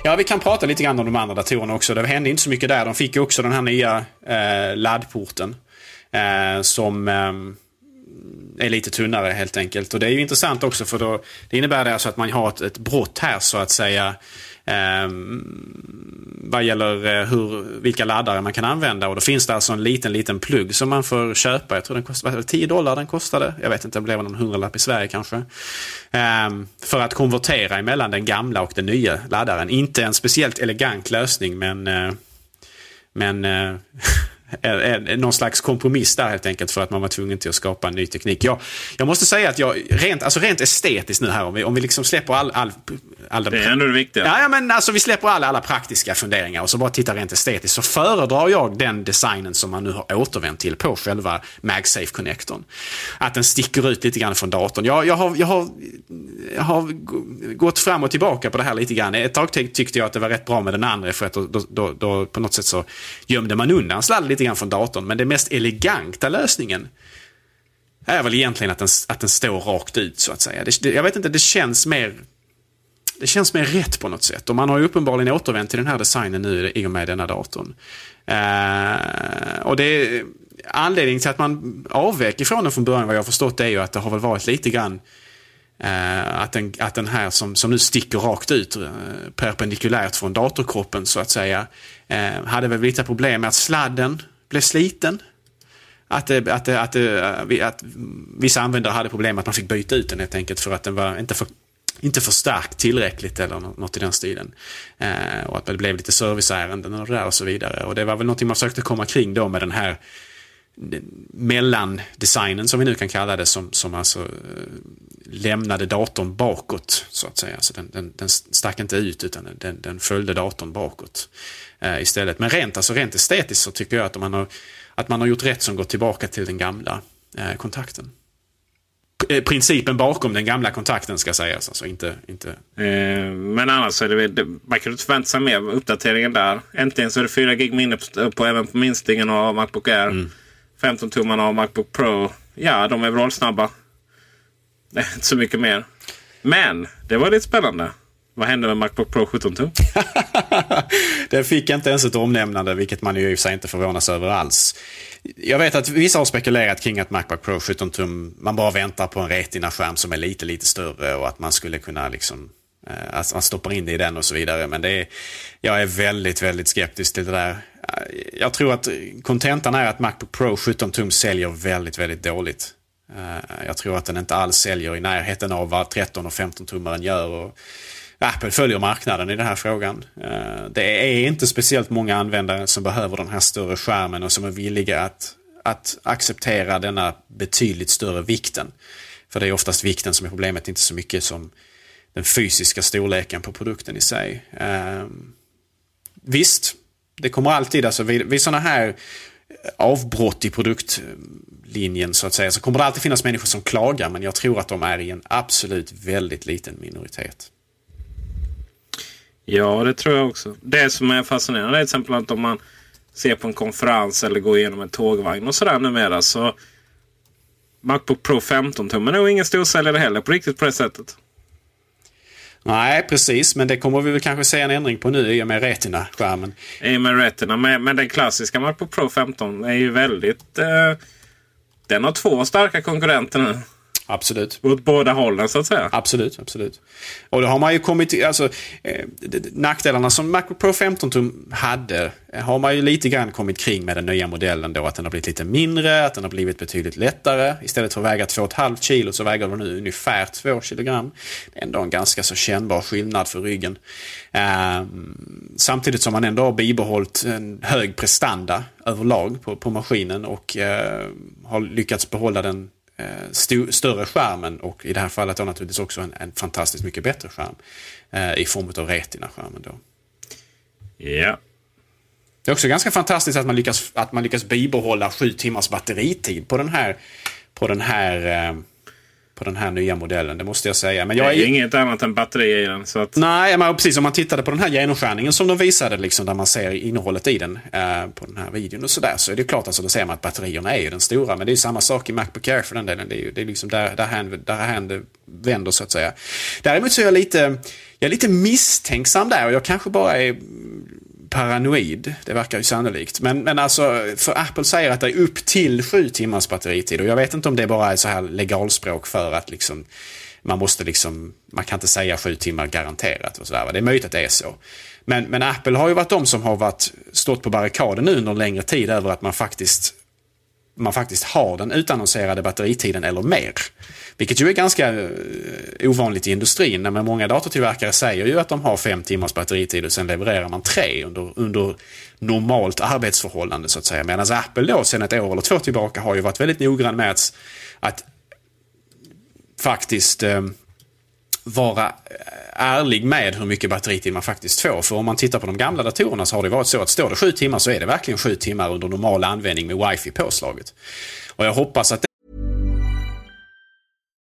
Speaker 4: Ja, vi kan prata lite grann om de andra datorerna också. Det hände inte så mycket där. De fick ju också den här nya eh, laddporten. Eh, som eh, är lite tunnare helt enkelt. Och det är ju intressant också för då, det innebär det alltså att man har ett, ett brott här så att säga. Eh, vad gäller eh, hur, vilka laddare man kan använda. Och då finns det alltså en liten, liten plugg som man får köpa. Jag tror den kostade 10 dollar den kostade. Jag vet inte, det blev någon hundralapp i Sverige kanske. Eh, för att konvertera emellan den gamla och den nya laddaren. Inte en speciellt elegant lösning men eh, men eh, [LAUGHS] Eh, eh, någon slags kompromiss där helt enkelt för att man var tvungen till att skapa en ny teknik. Jag, jag måste säga att jag, rent, alltså rent estetiskt nu här, om vi, om vi liksom släpper all, all, all
Speaker 3: Det är ändå det viktiga.
Speaker 4: Ja, ja, men alltså vi släpper alla, alla praktiska funderingar och så bara tittar rent estetiskt. Så föredrar jag den designen som man nu har återvänt till på själva MagSafe-connectorn. Att den sticker ut lite grann från datorn. Jag, jag, har, jag, har, jag har gått fram och tillbaka på det här lite grann. Ett tag tyckte jag att det var rätt bra med den andra för att då, då, då, då på något sätt så gömde man undan sladden lite grann från datorn. Men den mest eleganta lösningen är väl egentligen att den, att den står rakt ut så att säga. Det, jag vet inte, det känns mer det känns mer rätt på något sätt. Och man har ju uppenbarligen återvänt till den här designen nu i och med denna datorn. Uh, och det anledningen till att man avvek ifrån den från början vad jag har förstått är ju att det har väl varit lite grann uh, att, den, att den här som, som nu sticker rakt ut eh, uh, perpendikulärt från datorkroppen så att säga hade väl lite problem med att sladden blev sliten. Att, det, att, det, att, det, att vissa användare hade problem med att man fick byta ut den helt enkelt för att den var inte för, inte förstärkt tillräckligt eller något i den stilen. Eh, och att det blev lite serviceärenden och det där och så vidare. Och det var väl någonting man försökte komma kring då med den här mellandesignen som vi nu kan kalla det som, som alltså eh, lämnade datorn bakåt så att säga. Alltså den, den, den stack inte ut utan den, den följde datorn bakåt eh, istället. Men rent, alltså rent estetiskt så tycker jag att man har, att man har gjort rätt som går tillbaka till den gamla eh, kontakten. Eh, principen bakom den gamla kontakten ska sägas. Alltså inte, inte...
Speaker 3: Eh, men annars är det, man kan inte förvänta sig mer uppdateringen där. Äntligen så är det 4 gig minne på, på, även på minstingen av Macbook Air. Mm. 15 tummarna av Macbook Pro. Ja, de är vrålsnabba. [LAUGHS] Det är inte så mycket mer. Men det var lite spännande. Vad hände med Macbook Pro 17 tum? [LAUGHS] [LAUGHS]
Speaker 4: den fick inte ens ett omnämnande, vilket man ju i och för sig inte förvånas över alls. Jag vet att vissa har spekulerat kring att Macbook Pro 17 tum, man bara väntar på en Retina-skärm som är lite, lite större och att man skulle kunna liksom eh, att man stoppar in det i den och så vidare. Men det är, jag är väldigt, väldigt skeptisk till det där. Eh, jag tror att kontentan är att Macbook Pro 17 tum säljer väldigt, väldigt dåligt. Eh, jag tror att den inte alls säljer i närheten av vad 13 och 15 tummaren gör. Och Apple följer marknaden i den här frågan. Eh, det är inte speciellt många användare som behöver den här större skärmen och som är villiga att, att acceptera denna betydligt större vikten. För det är oftast vikten som är problemet, inte så mycket som den fysiska storleken på produkten i sig. Eh, visst, det kommer alltid, alltså vid, vid sådana här avbrott i produktlinjen så att säga, så kommer det alltid finnas människor som klagar, men jag tror att de är i en absolut väldigt liten minoritet.
Speaker 3: Ja, det tror jag också. Det som är fascinerande är till exempel att om man ser på en konferens eller går igenom en tågvagn och sådär numera så Macbook Pro 15-tummen är nog ingen storsäljare heller på riktigt på det sättet.
Speaker 4: Nej, precis. Men det kommer vi väl kanske se en ändring på nu i och med Retina-skärmen.
Speaker 3: I och med Retina. Men, men den klassiska Macbook Pro 15 är ju väldigt... Eh, den har två starka konkurrenter nu.
Speaker 4: Absolut.
Speaker 3: Åt båda hållen så att säga.
Speaker 4: Absolut, absolut. Och då har man ju kommit alltså eh, nackdelarna som Macbook Pro 15 tum hade eh, har man ju lite grann kommit kring med den nya modellen då. Att den har blivit lite mindre, att den har blivit betydligt lättare. Istället för att väga 2,5 kilo så väger den nu ungefär 2 kilogram. Det är ändå en ganska så kännbar skillnad för ryggen. Eh, samtidigt som man ändå har bibehållit en hög prestanda överlag på, på maskinen och eh, har lyckats behålla den st större skärmen och i det här fallet då naturligtvis också en, en fantastiskt mycket bättre skärm eh, i form av Retina-skärmen. Då.
Speaker 3: Ja.
Speaker 4: Det är också ganska fantastiskt att man lyckas, att man lyckas bibehålla sju timmars batteritid på den här, på den här eh, på den här nya modellen, det måste jag säga. Men jag
Speaker 3: det är
Speaker 4: är
Speaker 3: inget annat än batteri i den. Så att...
Speaker 4: Nej, men precis om man tittade på den här genomskärningen som de visade, liksom, där man ser innehållet i den eh, på den här videon och sådär, så är det klart alltså, då ser man att batterierna är ju den stora. Men det är samma sak i Macbook Air för den delen. Det är ju det är liksom där, där, hand, där hand vänder så att säga. Däremot så är jag lite, jag är lite misstänksam där och jag kanske bara är paranoid. Det verkar ju sannolikt. Men, men alltså, för Apple säger att det är upp till sju timmars batteritid. Och jag vet inte om det bara är så här legalspråk för att liksom man måste liksom, man kan inte säga sju timmar garanterat. Och så där. Det är möjligt att det är så. Men, men Apple har ju varit de som har varit, stått på barrikaden nu under en längre tid över att man faktiskt man faktiskt har den utannonserade batteritiden eller mer. Vilket ju är ganska eh, ovanligt i industrin. Men många datortillverkare säger ju att de har fem timmars batteritid och sen levererar man tre under, under normalt arbetsförhållande så att säga. Medan Apple då sen ett år eller två tillbaka har ju varit väldigt noggrann med att, att faktiskt eh, vara eh, ärlig med hur mycket batteritid man faktiskt får. För om man tittar på de gamla datorerna så har det varit så att står det sju timmar så är det verkligen sju timmar under normal användning med wifi påslaget. Och jag hoppas att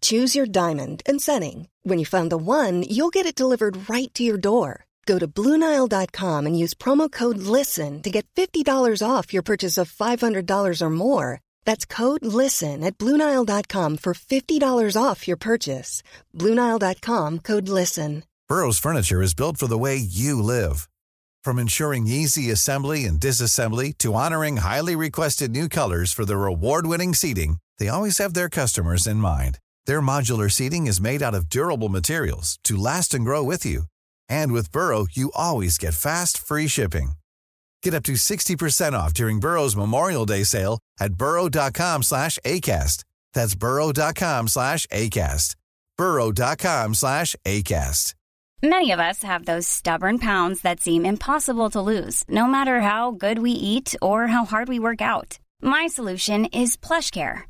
Speaker 5: Choose your diamond and setting. When you find the one, you'll get it delivered right to your door. Go to Bluenile.com and use promo code LISTEN to get $50 off your purchase of $500 or more. That's code LISTEN at Bluenile.com for $50 off your purchase. Bluenile.com code LISTEN.
Speaker 1: Burrow's furniture is built for the way you live. From ensuring easy assembly and disassembly to honoring highly requested new colors for their award-winning seating, they always have their customers in mind. Their modular seating is made out of durable materials to last and grow with you. And with Burrow, you always get fast, free shipping. Get up to 60% off during Burrow's Memorial Day sale at burrow.com slash ACAST. That's burrow.com slash ACAST. burrow.com slash ACAST.
Speaker 6: Many of us have those stubborn pounds that seem impossible to lose, no matter how good we eat or how hard we work out. My solution is PlushCare.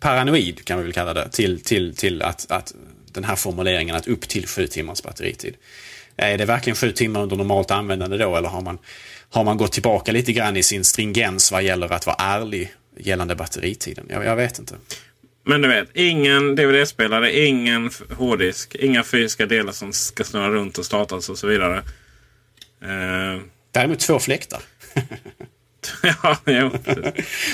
Speaker 4: paranoid kan vi väl kalla det till, till, till att, att den här formuleringen att upp till sju timmars batteritid. Är det verkligen sju timmar under normalt användande då eller har man, har man gått tillbaka lite grann i sin stringens vad gäller att vara ärlig gällande batteritiden? Jag, jag vet inte.
Speaker 3: Men du vet, ingen DVD-spelare, ingen hårddisk, inga fysiska delar som ska snurra runt och startas och så vidare.
Speaker 4: Uh... Däremot två fläktar. [LAUGHS]
Speaker 3: ja, [LAUGHS] jo.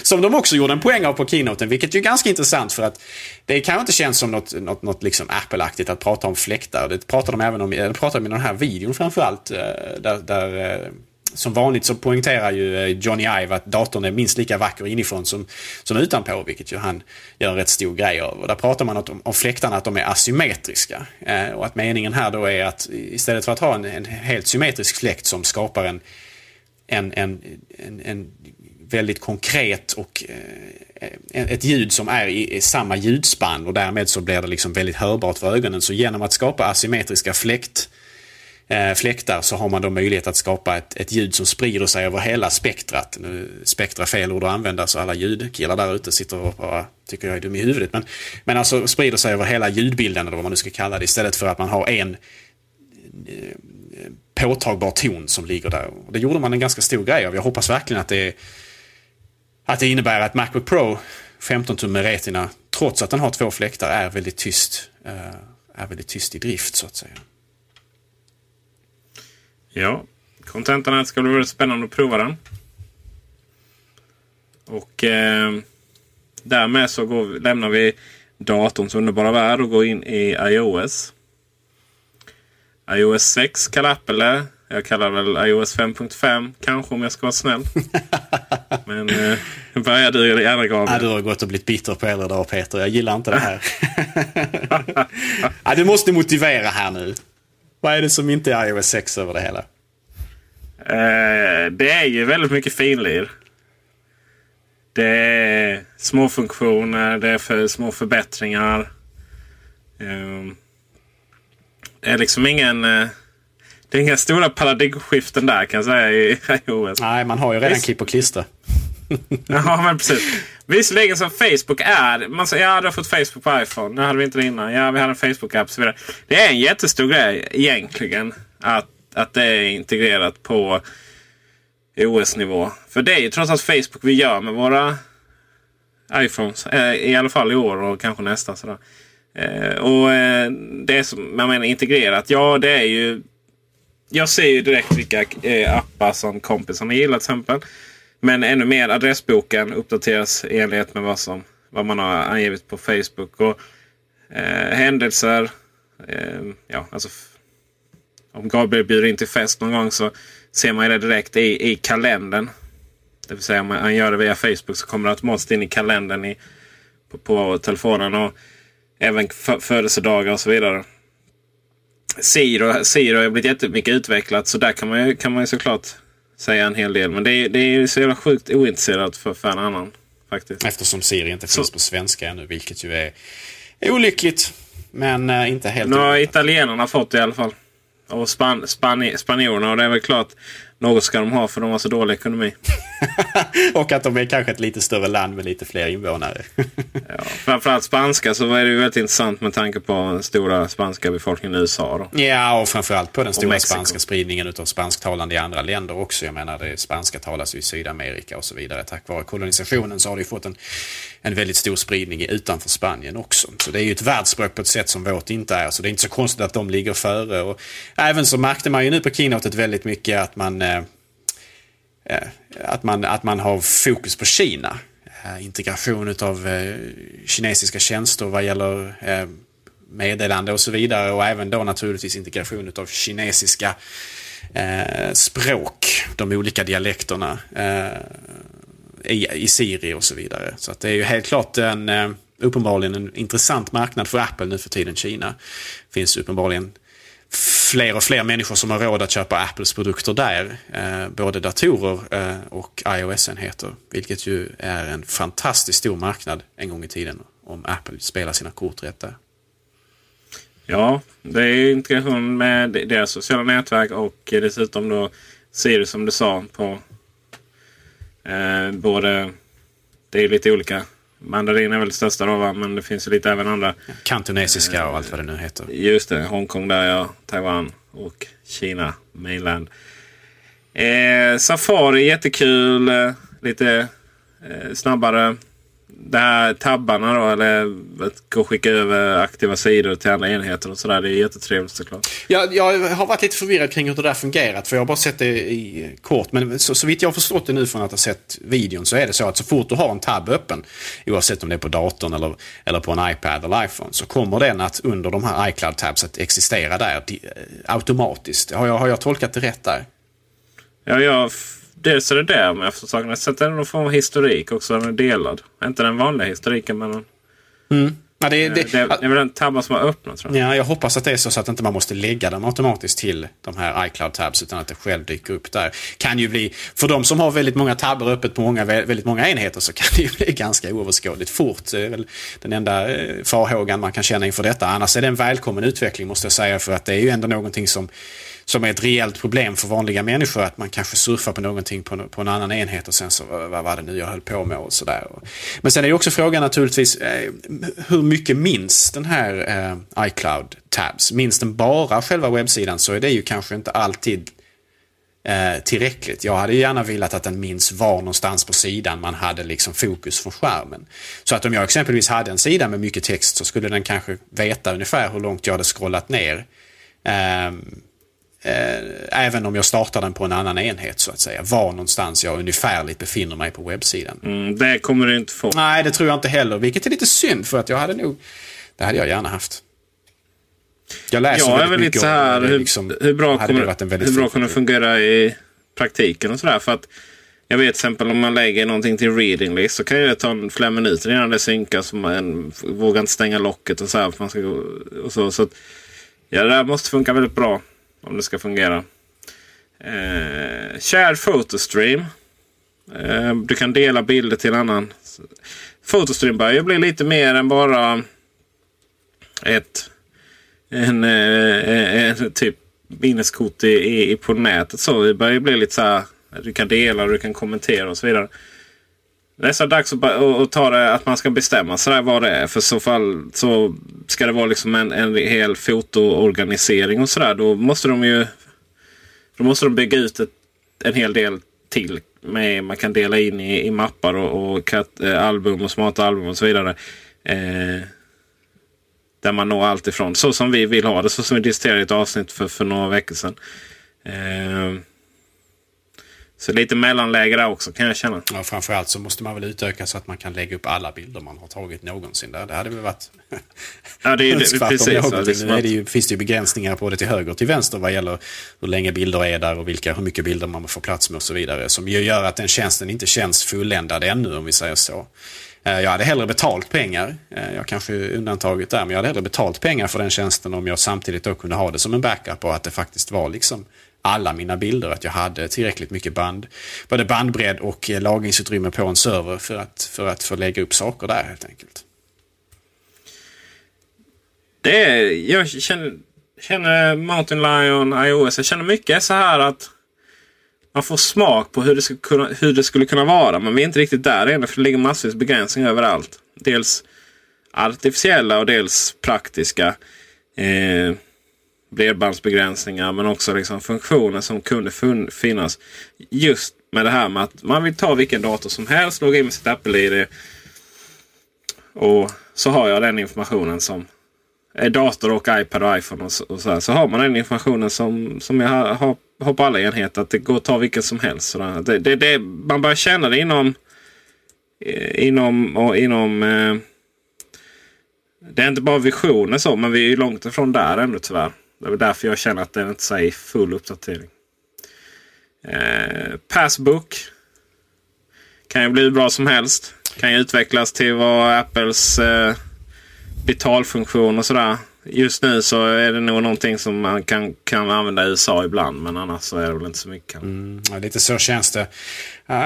Speaker 4: som de också gjorde en poäng av på keynoten, vilket ju är ganska intressant för att det kanske inte känns som något, något, något liksom Apple-aktigt att prata om fläktar. Det pratar de även om, det pratar de i den här videon framförallt. Eh, där, där eh, som vanligt så poängterar ju eh, Johnny Ive att datorn är minst lika vacker inifrån som, som utanpå, vilket ju han gör en rätt stor grej av. Och där pratar man om, om fläktarna att de är asymmetriska. Eh, och att meningen här då är att istället för att ha en, en helt symmetrisk fläkt som skapar en, en, en, en, en väldigt konkret och eh, ett ljud som är i, i, samma ljudspann och därmed så blir det liksom väldigt hörbart för ögonen. Så genom att skapa asymmetriska fläkt eh, fläktar så har man då möjlighet att skapa ett, ett ljud som sprider sig över hela spektrat. Nu, spektra fel ord att använda så alla ljudkillar där ute sitter och bara tycker jag är dum i huvudet. Men, men alltså sprider sig över hela ljudbilden eller vad man nu ska kalla det istället för att man har en påtagbar ton som ligger där. Det gjorde man en ganska stor grej av. Jag hoppas verkligen att det, att det innebär att Macbook Pro 15 tum med Retina, trots att den har två fläktar, är väldigt tyst. Eh, är väldigt tyst i drift så att säga.
Speaker 3: Ja, kontentan ska bli väldigt spännande att prova den. Och eh, därmed så går, lämnar vi datorns underbara värld och går in i iOS iOS 6 kallar Apple det. Jag kallar väl iOS 5.5 kanske om jag ska vara snäll. [LAUGHS] Men eh, börjar du gärna Gabriel.
Speaker 4: Ja, du har gått och blivit bitter på äldre dagar Peter. Jag gillar inte det här. [LAUGHS] ja, du måste motivera här nu. Vad är det som inte är iOS 6 över det hela?
Speaker 3: Eh, det är ju väldigt mycket finlir. Det är små funktioner, det är för små förbättringar. Eh, det är liksom ingen... Eh, det är inga stora paradigmskiften där kan jag säga i iOS.
Speaker 4: Nej, man har ju redan Visst... klipp och klistra.
Speaker 3: ja, men precis. Visserligen som Facebook är... Man säger ja, du har fått Facebook på iPhone. Nu hade vi inte det innan. Ja, vi hade en Facebook-app och så vidare. Det är en jättestor grej egentligen. Att, att det är integrerat på OS-nivå. För det är ju trots allt Facebook vi gör med våra iPhones. Eh, I alla fall i år och kanske nästa. Sådär. Eh, och eh, det är som jag menar integrerat. Ja, det är ju... Jag ser ju direkt vilka eh, appar som kompisarna gillar till exempel. Men ännu mer adressboken uppdateras i enlighet med vad, som, vad man har angivit på Facebook. Och eh, Händelser. Eh, ja, alltså, om Gabriel bjuder in till fest någon gång så ser man det direkt i, i kalendern. Det vill säga om han gör det via Facebook så kommer det automatiskt in i kalendern i, på, på telefonen. Och även födelsedagar och så vidare. Siro, Siro har blivit jättemycket utvecklat så där kan man ju, kan man ju såklart säga en hel del. Men det är, det är så jävla sjukt ointresserat för, en annan. Faktiskt.
Speaker 4: Eftersom Siri inte finns så. på svenska ännu, vilket ju är olyckligt. Men äh, inte helt
Speaker 3: Nu har italienarna fått det i alla fall. Och span, span, spanjorerna. Och det är väl klart något ska de ha för de har så dålig ekonomi. [LAUGHS]
Speaker 4: och att de är kanske ett lite större land med lite fler invånare. [LAUGHS]
Speaker 3: ja, framförallt spanska så är det ju väldigt intressant med tanke på den stora spanska befolkningen i USA. Då.
Speaker 4: Ja, och framförallt på den stora spanska spridningen av spansktalande i andra länder också. Jag menar, det spanska talas ju i Sydamerika och så vidare. Tack vare kolonisationen så har det ju fått en, en väldigt stor spridning utanför Spanien också. Så det är ju ett världsspråk på ett sätt som vårt inte är. Så det är inte så konstigt att de ligger före. Och även så märkte man ju nu på keynotet väldigt mycket att man eh, eh att, man, att man har fokus på Kina. Eh, integration av eh, kinesiska tjänster vad gäller eh, meddelande och så vidare och även då naturligtvis integration av kinesiska eh, språk, de olika dialekterna i, i Siri och så vidare. Så att det är ju helt klart en eh, uppenbarligen en intressant marknad för Apple nu för tiden. Kina finns uppenbarligen fler och fler människor som har råd att köpa Apples produkter där. Eh, både datorer eh, och iOS-enheter. Vilket ju är en fantastiskt stor marknad en gång i tiden. Om Apple spelar sina kort rätt där.
Speaker 3: Ja, det är integration med deras sociala nätverk och dessutom då Siri som du sa på eh, både... Det är lite olika Mandarin är väl det största då va? Men det finns ju lite även andra.
Speaker 4: Kantonesiska och allt vad det nu heter.
Speaker 3: Just det, Hongkong där ja. Taiwan och Kina, mainland. Eh, Safari jättekul. Eh, lite eh, snabbare. Det här tabbarna då, eller att gå och skicka över aktiva sidor till andra enheter och sådär. Det är jättetrevligt såklart.
Speaker 4: Jag, jag har varit lite förvirrad kring hur det där fungerat. För jag har bara sett det i kort. Men så, så vitt jag har förstått det nu från att ha sett videon så är det så att så fort du har en tab öppen. Oavsett om det är på datorn eller, eller på en iPad eller iPhone. Så kommer den att under de här iCloud-tabs att existera där automatiskt. Har jag, har jag tolkat det rätt där?
Speaker 3: Ja, jag dels är det jag förstår saken. Sen är det någon form av historik också. Den är delad. Inte den vanliga historiken men...
Speaker 4: Mm. Ja, det, det,
Speaker 3: det, det är väl den tabben som har öppnat tror
Speaker 4: jag. Ja, jag hoppas att det är så, så att inte man måste lägga den automatiskt till de här iCloud-tabs utan att det själv dyker upp där. Kan ju bli, för de som har väldigt många tabbar öppet på många, väldigt många enheter så kan [LAUGHS] det ju bli ganska oöverskådligt fort. Det är väl den enda eh, farhågan man kan känna inför detta. Annars är det en välkommen utveckling måste jag säga för att det är ju ändå någonting som som är ett rejält problem för vanliga människor. Att man kanske surfar på någonting på, på en annan enhet och sen så, vad var det nu jag höll på med och sådär. Men sen är det också frågan naturligtvis, eh, hur mycket minns den här eh, iCloud Tabs? Minns den bara själva webbsidan så är det ju kanske inte alltid eh, tillräckligt. Jag hade gärna velat att den minns var någonstans på sidan man hade liksom fokus från skärmen. Så att om jag exempelvis hade en sida med mycket text så skulle den kanske veta ungefär hur långt jag hade scrollat ner. Eh, även om jag startar den på en annan enhet så att säga. Var någonstans jag ungefärligt befinner mig på webbsidan.
Speaker 3: Mm, det kommer du inte få.
Speaker 4: Nej, det tror jag inte heller. Vilket är lite synd för att jag hade nog... Det hade jag gärna haft.
Speaker 3: Jag läser jag väldigt mycket så här, hur, liksom, hur bra kommer, hur bra kommer det fungera i praktiken och sådär. För att jag vet till exempel om man lägger någonting till reading list så kan det ta flera minuter innan det synkas. Man vågar inte stänga locket och så. Här, man ska, och så, så att, ja, det där måste funka väldigt bra. Om det ska fungera. Eh, share photostream. Eh, du kan dela bilder till en annan. Photostream börjar ju bli lite mer än bara ett en, eh, en typ minneskort i, i, på nätet. Så det börjar bli lite så här. Du kan dela och du kan kommentera och så vidare. Nästan dags att, att ta det att man ska bestämma sig vad det är. För så fall så ska det vara liksom en, en hel fotoorganisering och sådär. Då måste de ju då måste de bygga ut ett, en hel del till. Med, man kan dela in i, i mappar och, och kat, eh, album och smarta album och så vidare. Eh, där man når allt ifrån så som vi vill ha det. Så som vi diskuterade i ett avsnitt för, för några veckor sedan. Eh, så lite mellanläge där också kan jag känna.
Speaker 4: Ja, framförallt så måste man väl utöka så att man kan lägga upp alla bilder man har tagit någonsin. Där. Det hade väl varit
Speaker 3: ja, det är, det, precis,
Speaker 4: ja, det nu är det ju, finns det ju begränsningar på det till höger och till vänster vad gäller hur länge bilder är där och vilka, hur mycket bilder man får plats med och så vidare. Som ju gör att den tjänsten inte känns fulländad ännu om vi säger så. Eh, jag hade hellre betalt pengar, eh, jag kanske undantaget där, men jag hade hellre betalt pengar för den tjänsten om jag samtidigt då kunde ha det som en backup och att det faktiskt var liksom alla mina bilder. Att jag hade tillräckligt mycket band, både bandbredd och eh, lagringsutrymme på en server för att, för att få lägga upp saker där helt enkelt.
Speaker 3: Det är, jag känner, känner Mountain Lion iOS. Jag känner mycket så här att man får smak på hur det, skulle kunna, hur det skulle kunna vara. Men vi är inte riktigt där ännu för det ligger massvis begränsningar överallt. Dels artificiella och dels praktiska. Eh, bredbandsbegränsningar men också liksom funktioner som kunde finnas. Just med det här med att man vill ta vilken dator som helst, logga in med sitt Apple-ID. Och så har jag den informationen som är dator och iPad och iPhone. Och så, och så, här. så har man den informationen som, som jag har, har, på alla enheter. Att det går att ta vilken som helst. Det, det, det, man börjar känna det inom, eh, inom, och inom eh, det är inte bara visioner så, men vi är långt ifrån där ännu tyvärr. Det är därför jag känner att den inte är full uppdatering. Eh, Passbook. Kan ju bli hur bra som helst. Kan ju utvecklas till vad Apples eh, betalfunktion och sådär. Just nu så är det nog någonting som man kan, kan använda i USA ibland. Men annars så är det väl inte så mycket.
Speaker 4: Mm, ja, lite så känns det. Uh,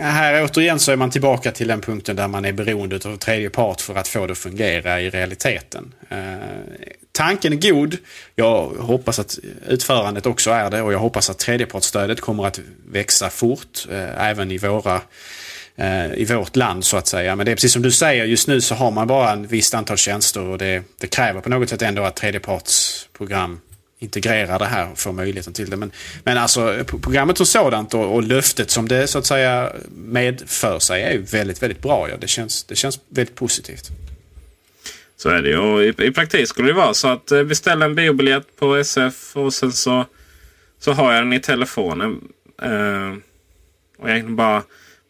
Speaker 4: här återigen så är man tillbaka till den punkten där man är beroende av tredje part för att få det att fungera i realiteten. Uh, tanken är god. Jag hoppas att utförandet också är det och jag hoppas att tredjepartsstödet kommer att växa fort eh, även i våra eh, i vårt land så att säga. Men det är precis som du säger, just nu så har man bara en visst antal tjänster och det, det kräver på något sätt ändå att tredjepartsprogram integrerar det här och får möjligheten till det. Men, men alltså programmet som sådant och, och löftet som det så att säga medför sig är ju väldigt, väldigt bra. Ja. Det, känns, det känns väldigt positivt.
Speaker 3: Så är det ju. Och i, I praktik skulle det vara så att eh, beställa en biobiljett på SF och sen så, så har jag den i telefonen. Eh, och egentligen bara,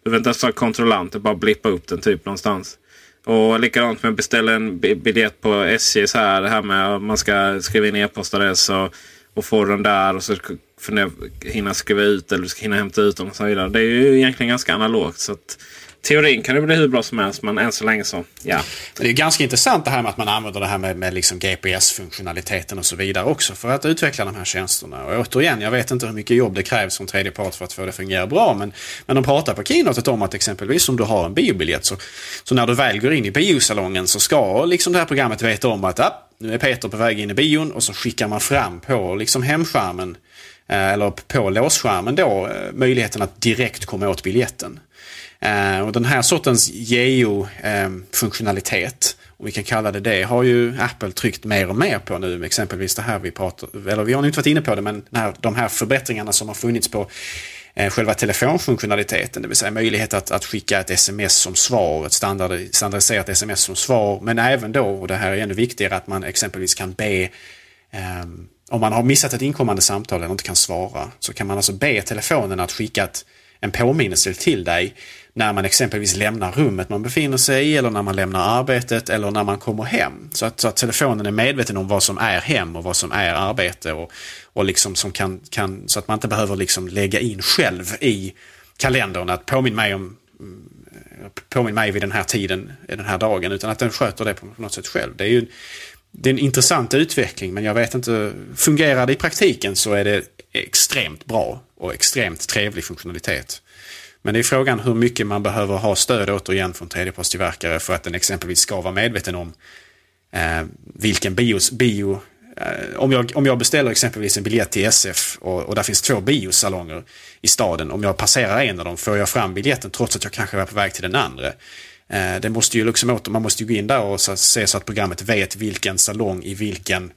Speaker 3: behöver inte ens ha kontrollanter, bara blippa upp den typ någonstans. Och likadant med att beställa en biljett på SJ. Så här, det här med att man ska skriva in e-postadress och, och få den där. Och så hinna skriva ut eller du ska hinna hämta ut dem och så vidare. Det är ju egentligen ganska analogt. Så att, teorin kan det bli hur bra som helst, men än så länge så, ja.
Speaker 4: Det är ganska intressant det här med att man använder det här med, med liksom GPS-funktionaliteten och så vidare också för att utveckla de här tjänsterna. Och återigen, jag vet inte hur mycket jobb det krävs från tredje part för att få det att fungera bra, men, men de pratar på keynotet om att exempelvis om du har en biobiljett så, så när du väl går in i biosalongen så ska liksom det här programmet veta om att ah, nu är Peter på väg in i bion och så skickar man fram på liksom hemskärmen eh, eller på låsskärmen då eh, möjligheten att direkt komma åt biljetten. Eh, och den här sortens geo-funktionalitet, om vi kan kalla det det, har ju Apple tryckt mer och mer på nu. Exempelvis det här vi pratar, eller vi har inte varit inne på det, men här, de här förbättringarna som har funnits på eh, själva telefonfunktionaliteten, det vill säga möjlighet att, att skicka ett sms som svar, ett standard, standardiserat sms som svar, men även då, och det här är ännu viktigare, att man exempelvis kan be um, om man har missat ett inkommande samtal eller inte kan svara så kan man alltså be telefonen att skicka ett, en påminnelse till dig när man exempelvis lämnar rummet man befinner sig i eller när man lämnar arbetet eller när man kommer hem. Så att, så att telefonen är medveten om vad som är hem och vad som är arbete och, och liksom som kan, kan, så att man inte behöver liksom lägga in själv i kalendern att påminn mig om mm, påminn mig vid den här tiden, den här dagen, utan att den sköter det på något sätt själv. Det är ju det är en intressant utveckling men jag vet inte, fungerar det i praktiken så är det extremt bra och extremt trevlig funktionalitet. Men det är frågan hur mycket man behöver ha stöd återigen från tredjepartstillverkare för att den exempelvis ska vara medveten om eh, vilken bios, bio eh, om, jag, om jag beställer exempelvis en biljett till SF och, och där finns två biosalonger i staden. Om jag passerar en av dem får jag fram biljetten trots att jag kanske är på väg till den andra. Eh, det måste ju liksom åter, man måste ju gå in där och så, se så att programmet vet vilken salong i vilken,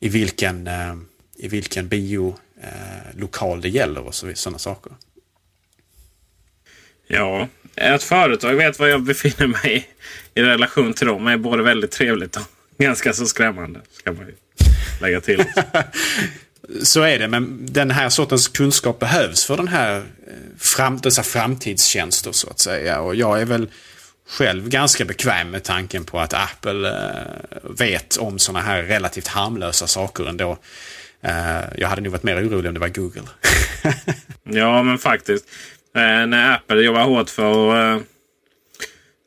Speaker 4: i vilken, eh, i vilken biolokal eh, det gäller och sådana saker.
Speaker 3: Ja, att företag vet vad jag befinner mig i, relation till dem är både väldigt trevligt och [LAUGHS] ganska så skrämmande. Ska man ju lägga till. [LAUGHS]
Speaker 4: så är det, men den här sortens kunskap behövs för den här, eh, fram, dessa framtidstjänster så att säga. Och jag är väl själv ganska bekväm med tanken på att Apple eh, vet om sådana här relativt harmlösa saker ändå. Eh, jag hade nog varit mer orolig om det var Google. [LAUGHS]
Speaker 3: ja, men faktiskt. Eh, när Apple jobbar hårt för eh,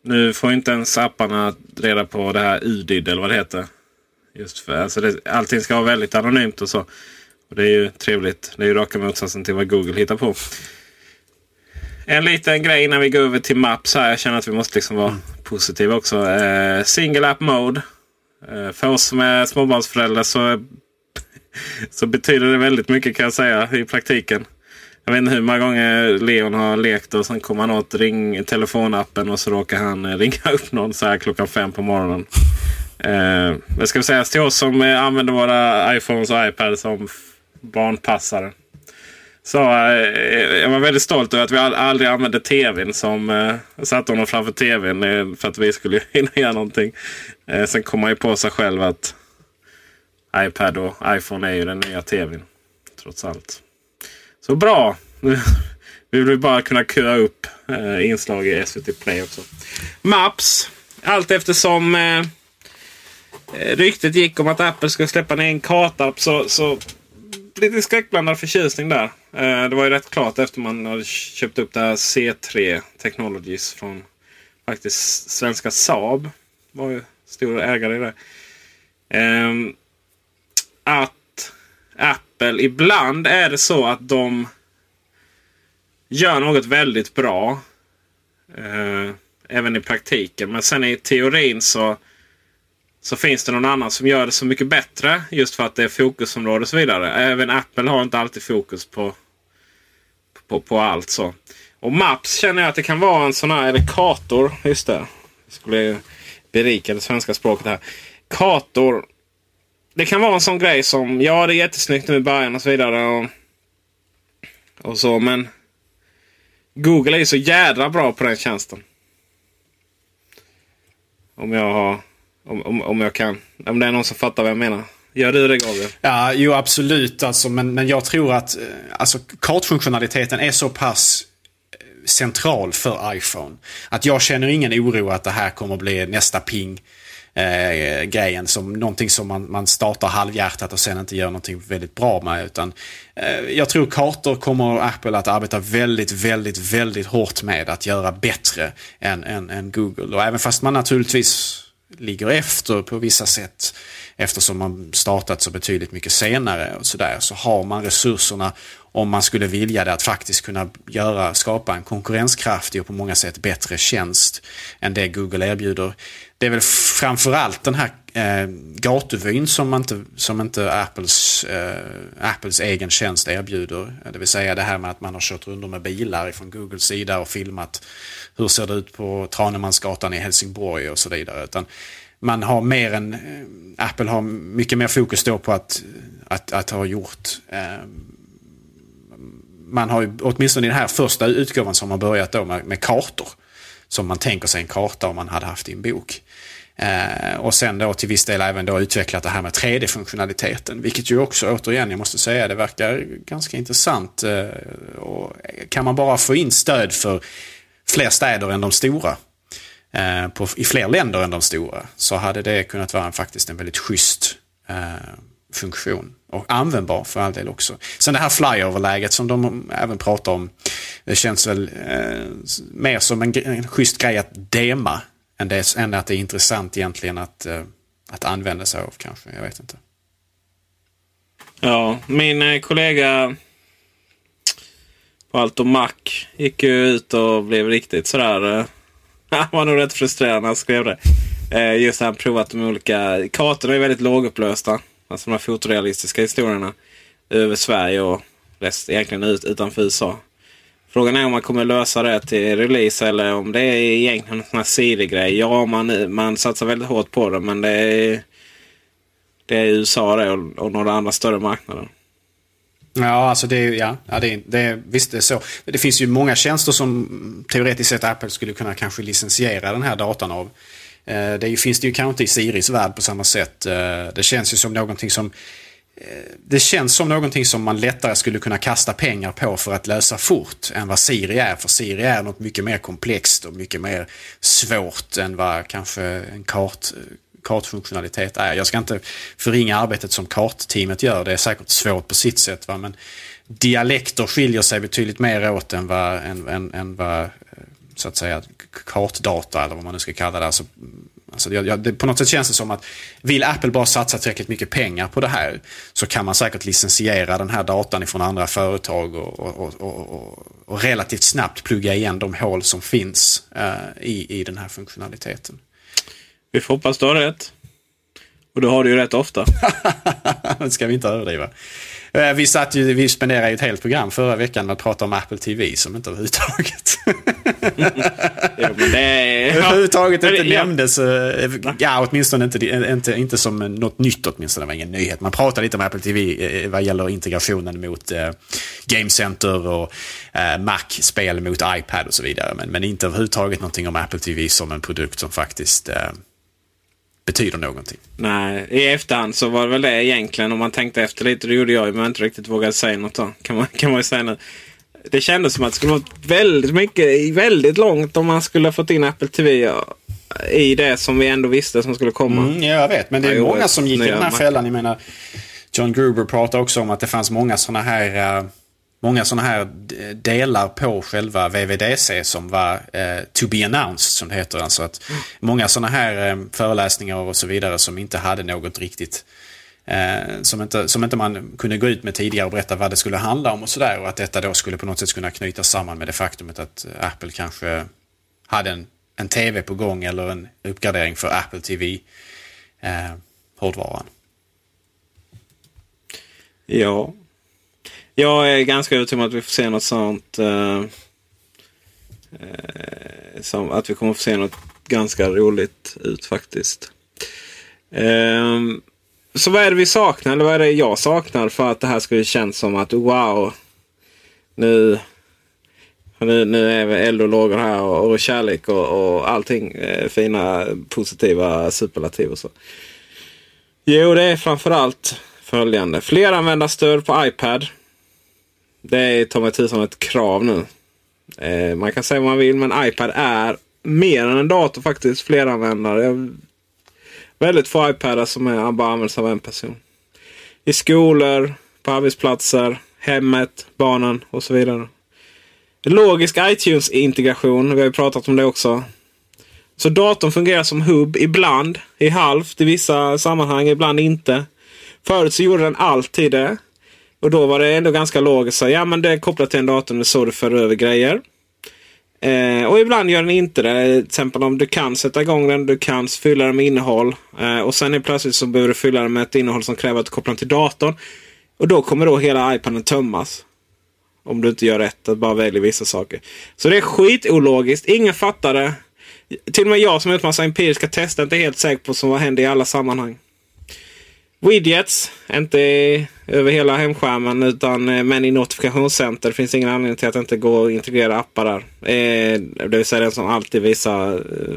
Speaker 3: Nu får inte ens apparna reda på det här UDID eller vad det heter. Just för, alltså det, allting ska vara väldigt anonymt och så. Och Det är ju trevligt. Det är ju raka motsatsen till vad Google hittar på. En liten grej innan vi går över till Maps här. Jag känner att vi måste liksom vara mm. positiva också. Eh, single app mode. Eh, för oss som är småbarnsföräldrar så, [LAUGHS] så betyder det väldigt mycket kan jag säga i praktiken. Jag vet inte hur många gånger Leon har lekt och sen kommer han åt ring, telefonappen och så råkar han eh, ringa upp någon så här klockan fem på morgonen. Eh, det ska sägas till oss som eh, använder våra iPhones och iPads som barnpassare. Så eh, jag var väldigt stolt över att vi aldrig använde tvn som eh, satte honom framför tvn eh, för att vi skulle [LAUGHS] hinna göra någonting. Eh, sen kom man ju på sig själv att iPad och iPhone är ju den nya tvn. Trots allt. Så bra! [LAUGHS] Vi vill bara kunna köra upp eh, inslag i SVT Play också. Maps. Allt eftersom eh, eh, ryktet gick om att Apple skulle släppa ner en kartapp så, så lite skräckblandad förtjusning där. Eh, det var ju rätt klart efter man hade köpt upp det här C3 Technologies från faktiskt svenska Saab. Var ju stor ägare i det. Eh, att Apple, ibland är det så att de gör något väldigt bra. Eh, även i praktiken. Men sen i teorin så, så finns det någon annan som gör det så mycket bättre. Just för att det är fokusområde och så vidare. Även Apple har inte alltid fokus på, på, på allt. så. Och Maps känner jag att det kan vara en sån här, eller kartor, just det. Jag skulle berika det svenska språket här. Kartor. Det kan vara en sån grej som, ja det är jättesnyggt nu i början och så vidare. Och, och så, men Google är ju så jädra bra på den tjänsten. Om jag har, om, om, om jag kan, om det är någon som fattar vad jag menar. Gör du det Gabriel?
Speaker 4: Ja, jo absolut. Alltså, men, men jag tror att eh, alltså, kartfunktionaliteten är så pass eh, central för iPhone. Att jag känner ingen oro att det här kommer bli nästa ping. Eh, grejen som någonting som man, man startar halvhjärtat och sen inte gör någonting väldigt bra med. Utan, eh, jag tror kartor kommer Apple att arbeta väldigt, väldigt, väldigt hårt med att göra bättre än, än, än Google. Och även fast man naturligtvis ligger efter på vissa sätt eftersom man startat så betydligt mycket senare och sådär så har man resurserna om man skulle vilja det att faktiskt kunna göra, skapa en konkurrenskraftig och på många sätt bättre tjänst än det Google erbjuder. Det är väl framförallt den här eh, gatuvyn som inte, som inte Apples, eh, Apples egen tjänst erbjuder. Det vill säga det här med att man har kört runt med bilar från Googles sida och filmat hur ser det ut på Tranemansgatan i Helsingborg och så vidare. Utan man har mer än, eh, Apple har mycket mer fokus då på att, att, att ha gjort eh, man har ju, åtminstone i den här första utgåvan som har börjat då med, med kartor. Som man tänker sig en karta om man hade haft i en bok. Eh, och sen då till viss del även då utvecklat det här med 3D-funktionaliteten. Vilket ju också återigen, jag måste säga, det verkar ganska intressant. Eh, och kan man bara få in stöd för fler städer än de stora eh, på, i fler länder än de stora så hade det kunnat vara en, faktiskt en väldigt schysst eh, funktion. Och användbar för all del också. Sen det här flyover-läget som de även pratar om. Det känns väl eh, mer som en, en schysst grej att dema än, det, än att det är intressant egentligen att, eh, att använda sig av kanske. Jag vet inte.
Speaker 3: Ja, min eh, kollega på Alto Mac gick ju ut och blev riktigt sådär. Eh, [LAUGHS] han var nog rätt frustrerad när han skrev det. Just att han provat de olika kartorna är väldigt lågupplösta. Alltså de här fotorealistiska historierna. Över Sverige och rest, egentligen ut, utanför USA. Frågan är om man kommer lösa det till release eller om det är egentligen en sån här Siri-grej. Ja, man, man satsar väldigt hårt på det men det är, det är USA det och, och några andra större marknader.
Speaker 4: Ja, alltså det, ja, ja det, det, visst det är så. Det finns ju många tjänster som teoretiskt sett Apple skulle kunna kanske licensiera den här datan av. Eh, det finns det ju kanske inte i Siris värld på samma sätt. Eh, det känns ju som någonting som Eh, det känns som någonting som man lättare skulle kunna kasta pengar på för att lösa fort än vad Siri är. För Siri är något mycket mer komplext och mycket mer svårt än vad kanske en kart, eh, kartfunktionalitet är. Jag ska inte förringa arbetet som kartteamet gör. Det är säkert svårt på sitt sätt. Va? Men dialekter skiljer sig betydligt mer åt än vad, än, än, än vad eh, så att säga kartdata eller vad man nu ska kalla det. Alltså, alltså jag, det. På något sätt känns det som att vill Apple bara satsa tillräckligt mycket pengar på det här så kan man säkert licensiera den här datan ifrån andra företag och, och, och, och relativt snabbt plugga igen de hål som finns uh, i, i den här funktionaliteten.
Speaker 3: Vi får hoppas du har rätt. Och då har du ju rätt ofta. [LAUGHS]
Speaker 4: det ska vi inte överdriva. Eh, vi, satt ju, vi spenderade ju ett helt program förra veckan med att prata om Apple TV som inte överhuvudtaget... [LAUGHS] överhuvudtaget inte nämndes. Eh, ja, åtminstone inte, inte, inte som något nytt åtminstone. Det var ingen nyhet. Man pratade lite om Apple TV eh, vad gäller integrationen mot eh, Game Center och eh, Mac-spel mot iPad och så vidare. Men, men inte överhuvudtaget någonting om Apple TV som en produkt som faktiskt eh, betyder någonting.
Speaker 3: Nej, i efterhand så var det väl det egentligen. Om man tänkte efter lite, det gjorde jag men inte riktigt vågade säga något då. Kan man, [LAUGHS] kan man ju säga nu. Det kändes som att det skulle vara väldigt mycket, väldigt långt om man skulle ha fått in Apple TV i det som vi ändå visste som skulle komma.
Speaker 4: Mm, ja, jag vet. Men det är många som gick i den här fällan. Jag menar, John Gruber pratar också om att det fanns många sådana här uh, många sådana här delar på själva VVDC som var eh, to be announced som det heter. Alltså att mm. Många sådana här eh, föreläsningar och så vidare som inte hade något riktigt eh, som, inte, som inte man kunde gå ut med tidigare och berätta vad det skulle handla om och sådär. Och att detta då skulle på något sätt kunna knytas samman med det faktumet att eh, Apple kanske hade en, en TV på gång eller en uppgradering för Apple TV. Eh, hårdvaran.
Speaker 3: Ja, jag är ganska övertygad om att vi får se något sånt. Eh, eh som att vi kommer få se något ganska roligt ut faktiskt. Eh, så vad är det vi saknar? Eller vad är det jag saknar för att det här skulle kännas som att wow. Nu, nu, nu är vi eld och lågor här och, och kärlek och, och allting. Eh, fina positiva superlativ och så. Jo, det är framförallt följande. Fleranvändarstöd på iPad. Det är ta mig tusan ett krav nu. Eh, man kan säga vad man vill men iPad är mer än en dator faktiskt. Fleranvändare. Väldigt få iPadar som är, bara används av en person. I skolor, på arbetsplatser, hemmet, barnen och så vidare. Logisk iTunes-integration. Vi har ju pratat om det också. Så datorn fungerar som hubb ibland, i halvt i vissa sammanhang, ibland inte. Förut så gjorde den alltid det. Och då var det ändå ganska logiskt. Så, ja men det är kopplat till en dator, det är så du för över grejer. Eh, och ibland gör den inte det. Till exempel om du kan sätta igång den, du kan fylla den med innehåll. Eh, och sen är plötsligt så behöver du fylla den med ett innehåll som kräver att du kopplar den till datorn. Och då kommer då hela iPaden tömmas. Om du inte gör rätt, att bara välja vissa saker. Så det är skitologiskt. Ingen fattar det. Till och med jag som har gjort massa empiriska tester är inte helt säker på vad som händer i alla sammanhang. Widgets, inte över hela hemskärmen utan eh, men i notifikationscenter. Det finns ingen anledning till att inte gå att integrera appar där. Eh, det vill säga den som alltid visar eh,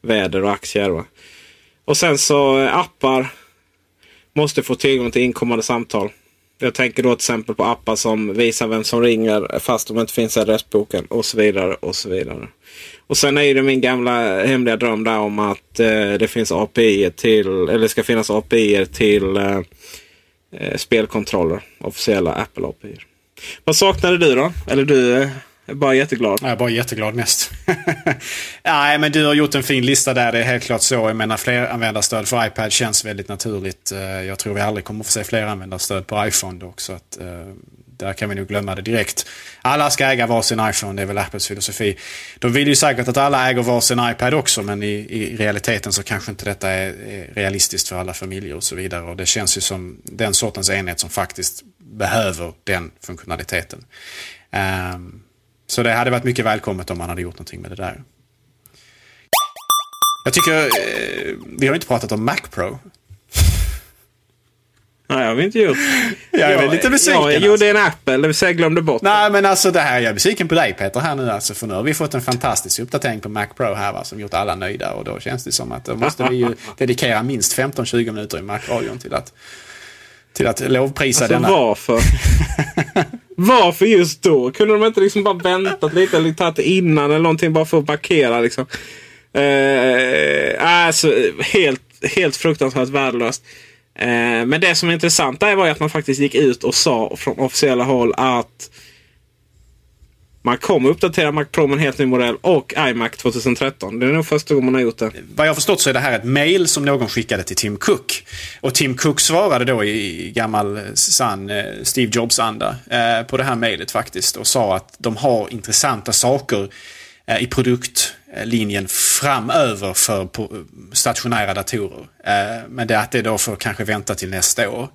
Speaker 3: väder och aktier. Va? Och sen så eh, appar måste få tillgång till inkommande samtal. Jag tänker då till exempel på appar som visar vem som ringer fast de inte finns i adressboken och så vidare. och så vidare. Och sen är det min gamla hemliga dröm där om att eh, det finns API till, eller ska finnas API till eh, eh, spelkontroller. Officiella Apple API. Vad saknade du då? Eller du är bara jätteglad?
Speaker 4: Jag är bara jätteglad mest. [LAUGHS] Nej, men du har gjort en fin lista där. Det är helt klart så. Jag menar, fleranvändarstöd för iPad känns väldigt naturligt. Eh, jag tror vi aldrig kommer få se fleranvändarstöd på iPhone dock. Så att, eh, där kan vi nog glömma det direkt. Alla ska äga varsin iPhone, det är väl Apples filosofi. De vill ju säkert att alla äger varsin iPad också, men i, i realiteten så kanske inte detta är, är, realistiskt för alla familjer och så vidare. Och det känns ju som den sortens enhet som faktiskt behöver den funktionaliteten. Um, så det hade varit mycket välkommet om man hade gjort någonting med det där. Jag tycker, eh, vi har inte pratat om Mac Pro.
Speaker 3: Nej, det har vi inte gjort.
Speaker 4: Jag är väl lite besviken.
Speaker 3: Ja, jag
Speaker 4: alltså.
Speaker 3: gjorde en Apple, det vill säga glömde bort
Speaker 4: Nej, men alltså det här, jag är besviken på dig Peter här nu alltså. För nu har vi fått en fantastisk uppdatering på Mac Pro här va, som gjort alla nöjda. Och då känns det som att då måste vi ju [LAUGHS] dedikera minst 15-20 minuter i Mac-radion till att, till att lovprisa
Speaker 3: alltså,
Speaker 4: denna.
Speaker 3: varför? [LAUGHS] varför just då? Kunde de inte liksom bara väntat lite eller tagit det innan eller någonting bara för att markera liksom? Eh, alltså, helt, helt fruktansvärt värdelöst. Eh, men det som är intressant där var ju att man faktiskt gick ut och sa från officiella håll att man kommer uppdatera Mac Pro med en helt ny modell och iMac 2013. Det är nog första gången man har gjort det.
Speaker 4: Vad jag har förstått så är det här ett mail som någon skickade till Tim Cook. Och Tim Cook svarade då i gammal eh, sann eh, Steve Jobs-anda eh, på det här mejlet faktiskt. Och sa att de har intressanta saker Eh, i produktlinjen framöver för stationära datorer. Eh, men det att det då får kanske vänta till nästa år.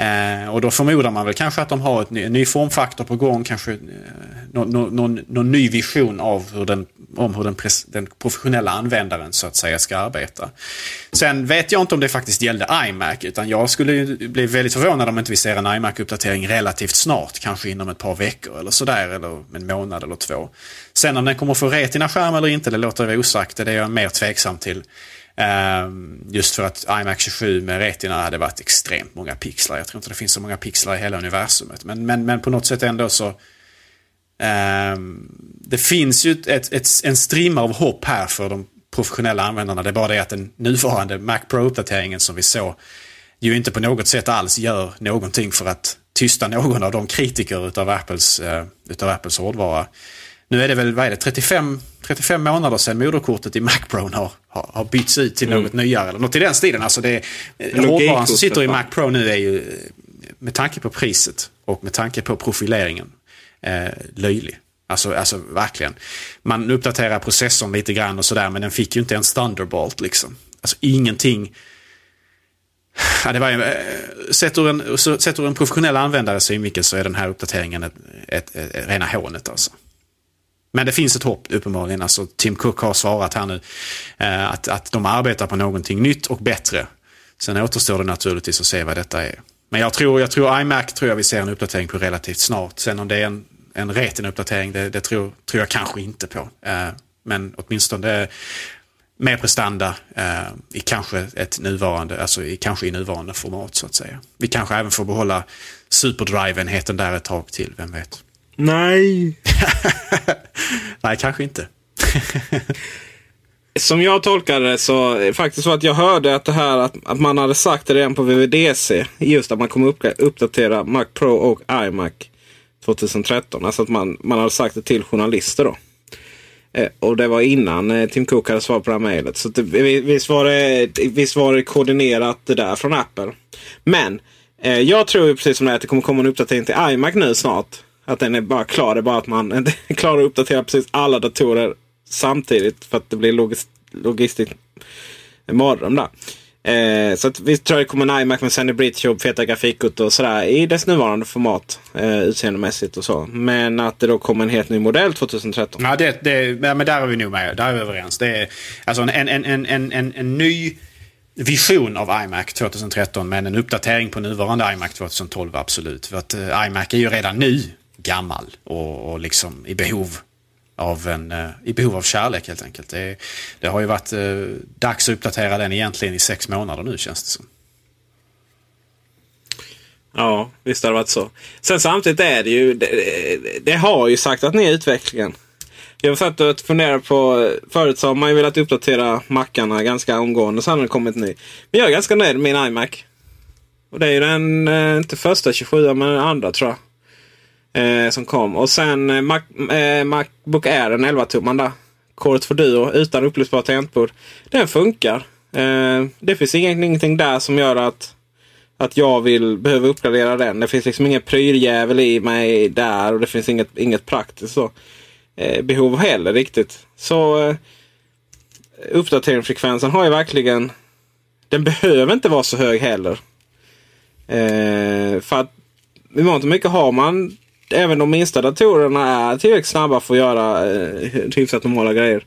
Speaker 4: Eh, och då förmodar man väl kanske att de har ett ny, en ny formfaktor på gång, kanske eh, någon, någon, någon, ny vision av hur den, om hur den, pres, den, professionella användaren så att säga ska arbeta. Sen vet jag inte om det faktiskt gällde iMac, utan jag skulle bli väldigt förvånad om inte vi ser en iMac-uppdatering relativt snart, kanske inom ett par veckor eller sådär, eller en månad eller två. Sen om den kommer få retina-skärm eller inte, det låter jag osagt, det är jag mer tveksam till. Ehm, just för att iMac 27 med Retina hade varit extremt många pixlar. Jag tror inte det finns så många pixlar i hela universumet. Men, men, men på något sätt ändå så... Um, det finns ju ett, ett, en strimma av hopp här för de professionella användarna. Det är bara det att den nuvarande Mac Pro-uppdateringen som vi såg ju inte på något sätt alls gör någonting för att tysta någon av de kritiker utav Apples, uh, utav Apples hårdvara. Nu är det väl, vad är det, 35, 35 månader sedan moderkortet i Mac Pro har, har, har bytts ut till mm. något nyare. Eller något i den stilen. Alltså det, hårdvaran som sitter i Mac Pro nu är ju, med tanke på priset och med tanke på profileringen, eh, löjlig. Alltså, alltså verkligen. Man uppdaterar processorn lite grann och sådär men den fick ju inte ens Thunderbolt liksom. Alltså ingenting. Ja, det var, eh, sett, ur en, sett ur en professionell användare synvinkel så är den här uppdateringen ett, ett, ett, ett rena hånet alltså. Men det finns ett hopp uppenbarligen. Alltså, Tim Cook har svarat här nu eh, att, att de arbetar på någonting nytt och bättre. Sen återstår det naturligtvis att se vad detta är. Men jag tror, jag tror iMac tror jag vi ser en uppdatering på relativt snart. Sen om det är en, en retina-uppdatering, det, det tror, tror jag kanske inte på. Eh, men åtminstone mer prestanda eh, i kanske ett nuvarande, alltså i, kanske i nuvarande format så att säga. Vi kanske även får behålla superdrive-enheten där ett tag till, vem vet?
Speaker 3: Nej. [LAUGHS]
Speaker 4: Nej, kanske inte. [LAUGHS]
Speaker 3: Som jag tolkar det så är det faktiskt så att jag hörde att det här att, att man hade sagt det redan på VVDC. Just att man kommer upp, uppdatera Mac Pro och iMac 2013. Alltså att man, man hade sagt det till journalister då. Eh, och det var innan eh, Tim Cook hade svarat på det här mejlet. Så det, visst, var det, visst var det koordinerat det där från Apple. Men eh, jag tror precis som det är att det kommer komma en uppdatering till iMac nu snart. Att den är bara klar. Det är bara att man inte [LAUGHS] klarar att uppdatera precis alla datorer samtidigt. För att det blir logis logistiskt mardröm där. Eh, så att vi tror det kommer en iMac med Sandy Bridge och feta grafikkort och sådär i dess nuvarande format. Eh, utseendemässigt och så. Men att det då kommer en helt ny modell 2013.
Speaker 4: Ja, det, det, ja, men där är vi nog med. Där är vi överens. Det är alltså en, en, en, en, en, en ny vision av iMac 2013 men en uppdatering på nuvarande iMac 2012 absolut. För att eh, iMac är ju redan nu gammal och, och liksom i behov av en, eh, i behov av kärlek helt enkelt. Det, det har ju varit eh, dags att uppdatera den egentligen i sex månader nu känns det som.
Speaker 3: Ja, visst har det varit så. Sen samtidigt är det ju, det, det har ju sagt att ni är utvecklingen. Jag satt och funderade på, förut så har man ju velat uppdatera mackarna ganska omgående. Sen har det kommit ny. Men jag är ganska nöjd med min iMac. Och det är ju den, eh, inte första 27 men den andra tror jag. Eh, som kom. Och sen eh, Mac, eh, Macbook Air, den 11 tumman där. Core 2 Duo utan upplösbart tangentbord. Den funkar. Eh, det finns ingenting där som gör att att jag vill behöva uppgradera den. Det finns liksom ingen pryljävel i mig där och det finns inget, inget praktiskt så eh, behov heller riktigt. Så eh, uppdateringsfrekvensen har ju verkligen... Den behöver inte vara så hög heller. Eh, för att i mångt och mycket har man även de minsta datorerna är tillräckligt snabba för att göra eh, typ hyfsat normala grejer.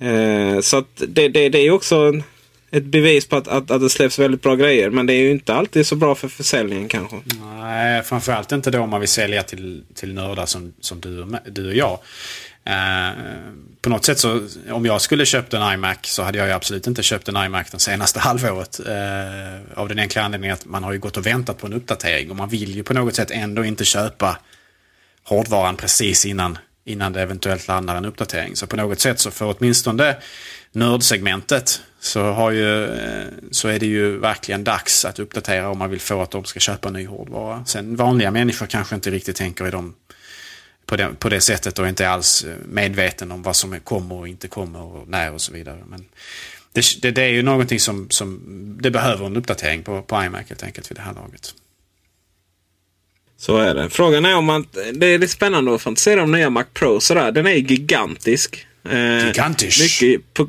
Speaker 3: Eh, så att det, det, det är också en, ett bevis på att, att, att det släpps väldigt bra grejer. Men det är ju inte alltid så bra för försäljningen kanske.
Speaker 4: Nej, framförallt inte då om man vill sälja till, till nördar som, som du, du och jag. Eh, på något sätt så, om jag skulle köpt en iMac så hade jag ju absolut inte köpt en iMac det senaste [LAUGHS] halvåret. Eh, av den enkla anledningen att man har ju gått och väntat på en uppdatering och man vill ju på något sätt ändå inte köpa hårdvaran precis innan, innan det eventuellt landar en uppdatering. Så på något sätt så för åtminstone nördsegmentet så, har ju, eh, så är det ju verkligen dags att uppdatera om man vill få att de ska köpa ny hårdvara. Sen vanliga människor kanske inte riktigt tänker i de på det, på det sättet och inte alls eh, medveten om vad som kommer och inte kommer och när och så vidare. Men det, det, det är ju någonting som, som det behöver en uppdatering på, på iMac helt enkelt vid det här laget.
Speaker 3: Så är det. Frågan är om man... Det är lite spännande att fantisera om nya Mac Pro. Sådär. Den är gigantisk.
Speaker 4: Eh, Gigantisk.
Speaker 3: Mycket på,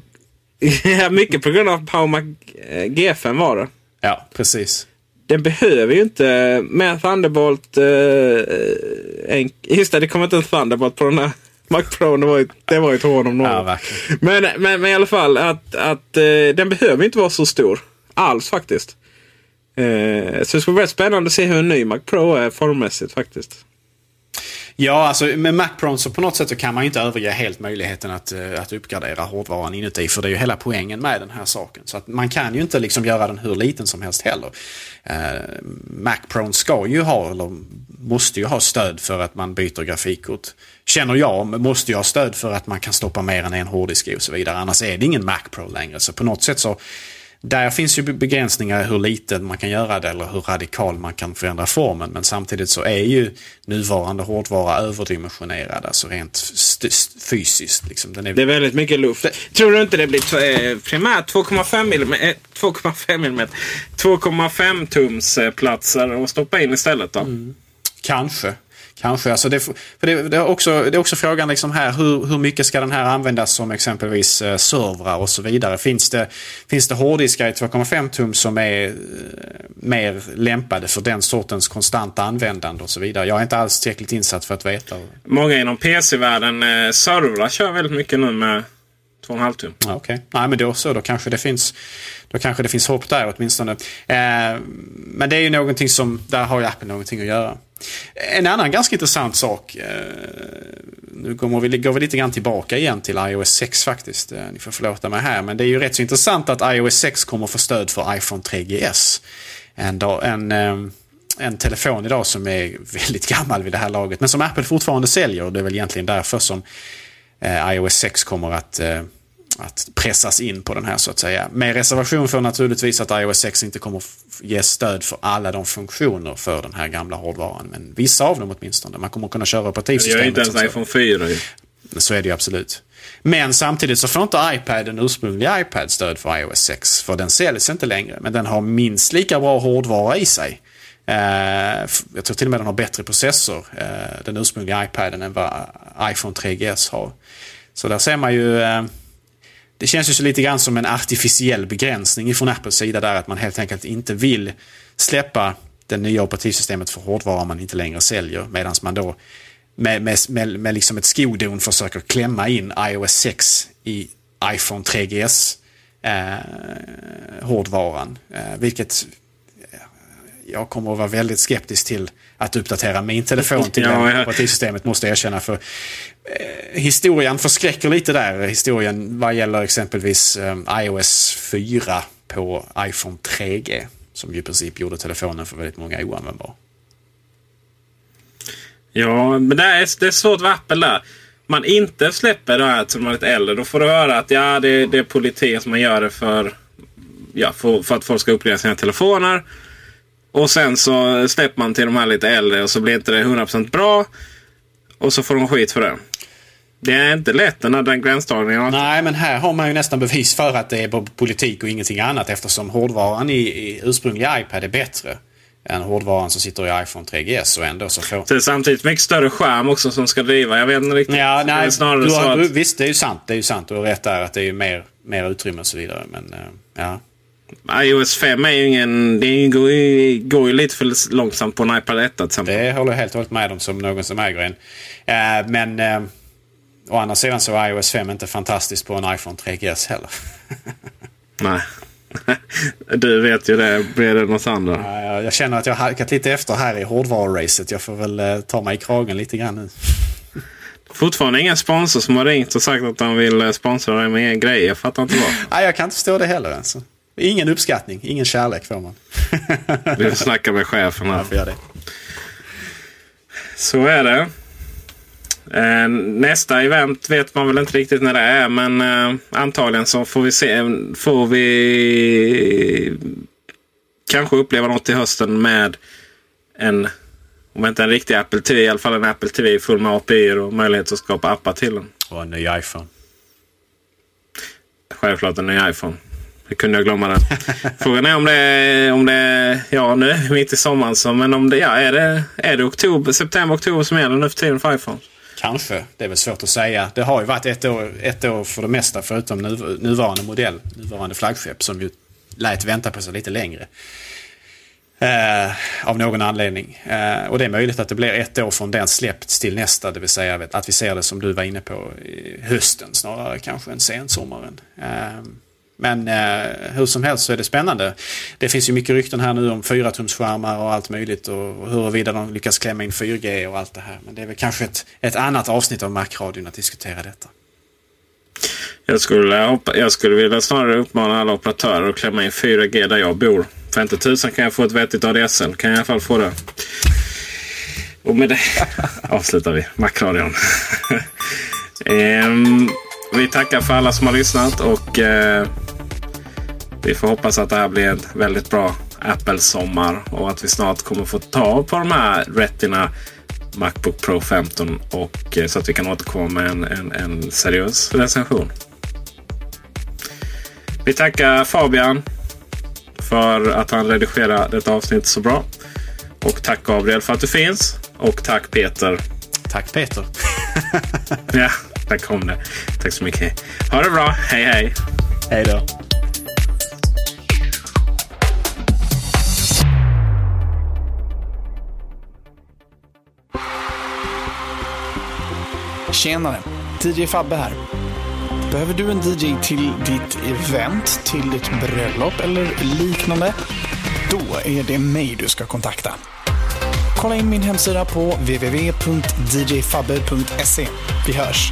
Speaker 3: [LAUGHS] mycket på grund av PowerMac eh, G5 var det.
Speaker 4: Ja, precis.
Speaker 3: Den behöver ju inte med Thunderbolt... Eh, en, just det, det kommer inte en Thunderbolt på den här [LAUGHS] Mac Pro. Det var ju, det var ju ett hån om något.
Speaker 4: Ja,
Speaker 3: men, men, men i alla fall att, att eh, den behöver inte vara så stor. Alls faktiskt. Eh, så det ska bli väldigt spännande att se hur en ny Mac Pro är formmässigt faktiskt.
Speaker 4: Ja, alltså med Mac Pro så på något sätt så kan man ju inte överge helt möjligheten att, eh, att uppgradera hårdvaran inuti. För det är ju hela poängen med den här saken. Så att man kan ju inte liksom göra den hur liten som helst heller. Eh, Mac Pro ska ju ha, eller måste ju ha stöd för att man byter grafikkort. Känner jag, måste ju ha stöd för att man kan stoppa mer än en hårddisk och så vidare. Annars är det ingen Mac Pro längre. Så på något sätt så där finns ju begränsningar hur liten man kan göra det eller hur radikal man kan förändra formen. Men samtidigt så är ju nuvarande hårdvara överdimensionerad, alltså rent fysiskt. Liksom.
Speaker 3: Den är... Det är väldigt mycket luft. Tror du inte det blir eh, primärt 2,5 mm, 2,5 mm, 2,5 tums platser att stoppa in istället då? Mm.
Speaker 4: Kanske. Kanske. Alltså det, för det, det, är också, det är också frågan liksom här, hur, hur mycket ska den här användas som exempelvis eh, servrar och så vidare. Finns det, finns det hårddiskar i 2,5 tum som är eh, mer lämpade för den sortens konstanta användande och så vidare. Jag är inte alls tillräckligt insatt för att veta.
Speaker 3: Många inom PC-världen eh, servrar kör väldigt mycket nu med 2,5 tum.
Speaker 4: Okej, okay. Nej men då så. Då kanske det finns, då kanske det finns hopp där åtminstone. Eh, men det är ju någonting som, där har ju Apple någonting att göra. En annan ganska intressant sak. Eh, nu går vi, går vi lite grann tillbaka igen till iOS 6 faktiskt. Eh, ni får förlåta mig här. Men det är ju rätt så intressant att iOS 6 kommer få stöd för iPhone 3GS. En, en, eh, en telefon idag som är [LAUGHS] väldigt gammal vid det här laget. Men som Apple fortfarande säljer. Och det är väl egentligen därför som iOS 6 kommer att att pressas in på den här så att säga. Med reservation för naturligtvis att iOS 6 inte kommer ge stöd för alla de funktioner för den här gamla hårdvaran. Men vissa av dem åtminstone. Man kommer kunna köra operativsystemet.
Speaker 3: Jag är inte ens iPhone 4 ju.
Speaker 4: Så är det ju absolut. Men samtidigt så får inte iPad, den ursprungliga iPad, stöd för iOS 6. För den säljs inte längre. Men den har minst lika bra hårdvara i sig. Eh, jag tror till och med den har bättre processor, eh, den ursprungliga iPaden, än vad iPhone 3GS har. Så där ser man ju eh, det känns ju lite grann som en artificiell begränsning från Apples sida där att man helt enkelt inte vill släppa det nya operativsystemet för hårdvara man inte längre säljer. Medan man då med, med, med, med liksom ett skodon försöker klämma in iOS 6 i iPhone 3GS eh, hårdvaran. Eh, vilket jag kommer att vara väldigt skeptisk till att uppdatera min telefon till [LAUGHS] ja, det operativsystemet måste jag erkänna. För eh, historien förskräcker lite där. Historien vad gäller exempelvis eh, iOS 4 på iPhone 3G. Som ju i princip gjorde telefonen för väldigt många oanvändbar.
Speaker 3: Ja, men det är, det är svårt med Apple där. Man inte släpper det här till man är lite äldre. Då får du höra att ja, det, det är politik som man gör det för, ja, för, för att folk ska uppleva sina telefoner. Och sen så släpper man till de här lite äldre och så blir inte det 100% bra. Och så får de skit för det. Det är inte lätt den här gränsdragningen.
Speaker 4: Nej, men här har man ju nästan bevis för att det är politik och ingenting annat eftersom hårdvaran i, i ursprungliga iPad är bättre än hårdvaran som sitter i iPhone 3GS och ändå så får...
Speaker 3: Så det är samtidigt mycket större skärm också som ska driva. Jag vet inte riktigt.
Speaker 4: Ja, nej, du har, att... Visst, det är ju sant. Det är ju sant. Du har rätt där att det är mer, mer utrymme och så vidare. Men eh, ja
Speaker 3: iOS 5 är ju ingen... Det går ju, går ju lite för långsamt på en iPad 1 till exempel.
Speaker 4: Det håller jag helt och hållet med om som någon som äger en. Uh, men uh, å andra sidan så är iOS 5 inte fantastiskt på en iPhone 3GS heller. [LAUGHS]
Speaker 3: Nej. [LAUGHS] Du vet ju det. Blir det något andra?
Speaker 4: Ja, jag känner att jag har halkat lite efter här i hårdvaruracet. Jag får väl uh, ta mig i kragen lite grann nu. [LAUGHS]
Speaker 3: Fortfarande ingen sponsor som har ringt och sagt att de vill sponsra dig med grejer. Jag fattar inte vad.
Speaker 4: Nej, jag kan inte förstå det heller. Alltså. Ingen uppskattning, ingen kärlek får man. [LAUGHS]
Speaker 3: Du snackar med chefen här.
Speaker 4: Jag det.
Speaker 3: Så är det. Eh, nästa event vet man väl inte riktigt när det är. Men eh, antagligen så får vi se. Får vi kanske uppleva något i hösten med en om inte en riktig Apple TV, i alla fall en Apple TV full med API och möjlighet att skapa appar till den.
Speaker 4: Och en ny iPhone.
Speaker 3: Självklart en ny iPhone. Hur kunde jag glömma den? [LAUGHS] Frågan är om det är, om det är, ja nu mitt i sommaren så, men om det, ja, är det, är det oktober, september, oktober som gäller nu för tiden för iPhone?
Speaker 4: Kanske, det är väl svårt att säga. Det har ju varit ett år, ett år för det mesta förutom nu, nuvarande modell, nuvarande flaggskepp som ju lät vänta på sig lite längre. Eh, av någon anledning. Eh, och det är möjligt att det blir ett år från den släppts till nästa. Det vill säga att vi ser det som du var inne på i hösten snarare kanske än sensommaren. Eh, men eh, hur som helst så är det spännande. Det finns ju mycket rykten här nu om 4-tumsskärmar och allt möjligt och huruvida de lyckas klämma in 4G och allt det här. Men det är väl kanske ett, ett annat avsnitt av Macradion att diskutera detta.
Speaker 3: Jag skulle, jag skulle vilja snarare uppmana alla operatörer att klämma in 4G där jag bor. För inte tusan kan jag få ett vettigt ADSL. Kan jag i alla fall få det. Och med det [LAUGHS] avslutar vi Macradion. um, [LAUGHS] vi tackar för alla som har lyssnat och uh, vi får hoppas att det här blir en väldigt bra Apple-sommar och att vi snart kommer få ta på de här Retina Macbook Pro 15 och eh, så att vi kan återkomma med en, en, en seriös recension. Vi tackar Fabian för att han redigerar detta avsnitt så bra. Och tack Gabriel för att du finns. Och tack Peter.
Speaker 4: Tack Peter.
Speaker 3: ja, där kom det. Tack så mycket. Ha det bra. Hej hej.
Speaker 4: Hej då.
Speaker 2: Tjenare! DJ Fabbe här. Behöver du en DJ till ditt event, till ditt bröllop eller liknande? Då är det mig du ska kontakta. Kolla in min hemsida på www.djfabbe.se. Vi hörs!